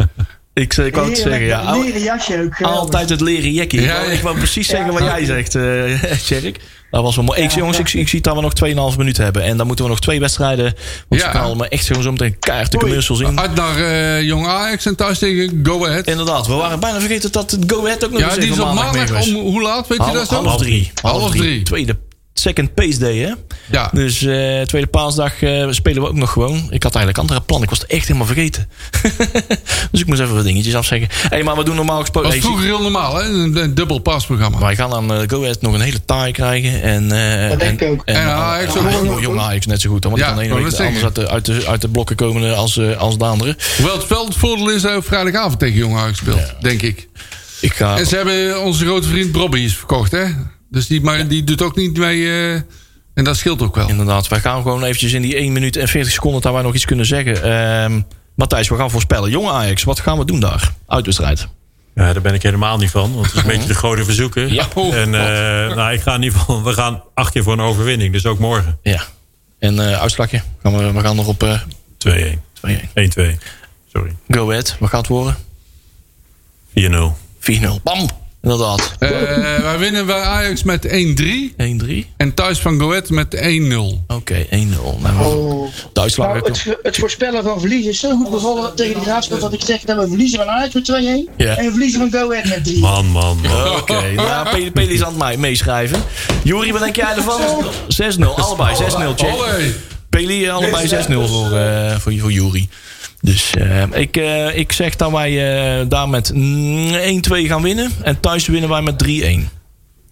Ik, ik wou het zeggen, ja. Leren jasje ook geweldig. Altijd het leren jekkie. Ja, Ik wou- ja. Ik wou precies zeggen wat jij zegt, eh *laughs* Tjerk. Dat was wel mooi. Ik, jongens, ik, ik zie dat we nog 2,5 minuten hebben. En dan moeten we nog twee wedstrijden. Want Ja. ze knallen me echt gewoon zo meteen keihard de commercials in. Uit naar eh, Jong Ajax en thuis tegen Go Ahead. Inderdaad, we waren bijna vergeten dat het Go Ahead ook nog Ja, eens die even is op maandag om hoe laat, weet je dat Half, zo? half drie. Half drie. Tweede second pace day, hè? Ja. Dus eh, tweede paasdag eh, spelen we ook nog gewoon. Ik had eigenlijk andere plannen. Ik was het echt helemaal vergeten. *laughs* dus ik moest even wat dingetjes afzeggen. hey, maar we doen normaal gesproken... was vroeger heel normaal, hè? Een, een dubbel pasprogramma. wij gaan aan eh, Go Ahead nog een hele taai krijgen. En, eh, Dat denk en, ik ook. En, En Ajax ook. Ah, Jong Ajax net zo goed. Dan, want Ja, die kan de ene week anders uit de, uit, de, uit de blokken komen als, als de andere. Hoewel het wel het voordeel is dat op vrijdagavond tegen Jong Ajax speelt, denk ik. Ik ga... En ze hebben onze grote vriend Bobby is verkocht, hè? Dus die, maar die doet ook niet mee. eh, en dat scheelt ook wel. Inderdaad, wij gaan gewoon eventjes in die 1 minuut en 40 seconden... dat wij nog iets kunnen zeggen. Ehm, Matthijs, we gaan voorspellen. Jonge Ajax, wat gaan we doen daar? Uitwedstrijd. Ja, daar ben ik helemaal niet van. Want het is een *laughs* beetje de grote verzoeken. Ja. En eh, nou, ik ga in ieder geval... We gaan acht keer voor een overwinning. Dus ook morgen. 2-1. Ja. En eh uitslagje? Gaan we, we gaan nog op eh 2-1. 1-2. Sorry. 4-0. Go ahead, wat gaat het worden? 4-0. Bam! Inderdaad. Eh, wij winnen bij Ajax met 1-3. 1-3. En thuis van Go Ahead met 1-0. Oké, 1-0. Nou, Oh. Nou, het, het voorspellen van verliezen is zo goed bevallen tegen de graafschap dat ik zeg dat we verliezen van Ajax met 2-1 Ja. en we verliezen van Go Ahead met 3. Man, man, man. Oké, nou, Peli is aan het mij- meeschrijven. Juri, wat denk jij ervan? *laughs* 6-0, allebei 6-0, check. Peli, allebei 6-0 voor, eh voor, voor Juri. Dus eh, ik, eh, ik zeg dat wij eh, daar met mm, 1-2 gaan winnen. En thuis winnen wij met 3-1.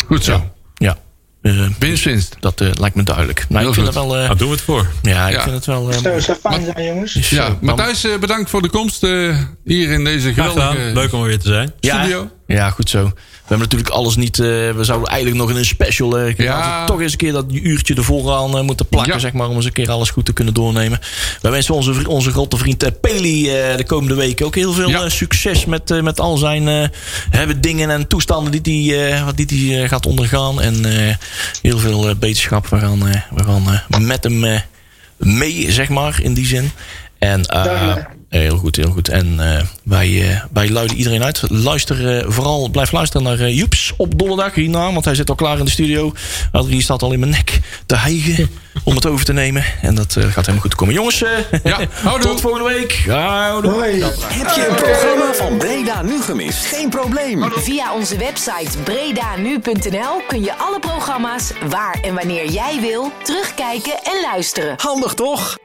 Goed zo. Ja, eh, Winst, winst. dat lijkt me duidelijk. Nou, Heel ik vind goed. het wel... eh, doen we het voor. ja, ik Ja. vind het wel... eh, Zo, zou fijn zijn jongens. zo, Ja, Matthijs, eh, bedankt voor de komst eh, hier in deze geweldige Leuk om er weer te zijn. Ja, studio. Ja, goed zo. We hebben natuurlijk alles niet. eh, we zouden eigenlijk nog in een special. eh, Ja. toch eens een keer dat uurtje ervoor aan eh, moeten plakken, Ja. zeg maar. Om eens een keer alles goed te kunnen doornemen. Wij wensen onze, onze grote vriend Peli eh, de komende weken ook heel veel Ja. eh, succes met, met al zijn eh, hebben dingen en toestanden die hij eh, wat die die, gaat ondergaan. En eh, heel veel eh, beterschap. We gaan, eh, we gaan eh, met hem eh, mee, zeg maar, in die zin. En eh, Duidelijk. Heel goed, heel goed. En eh, wij, eh, wij luiden iedereen uit. Luister eh, vooral, blijf luisteren naar Joeps op donderdag hierna. Want hij zit al klaar in de studio. Adrie staat al in mijn nek te hijgen om het over te nemen. En dat eh, gaat helemaal goed komen. Jongens, Ja, houdoe. tot volgende week. Houdoe. Hoi. Heb je een programma van Breda nu gemist? Geen probleem. Via onze website bredanu.nl kun je alle programma's waar en wanneer jij wil terugkijken en luisteren. Handig toch?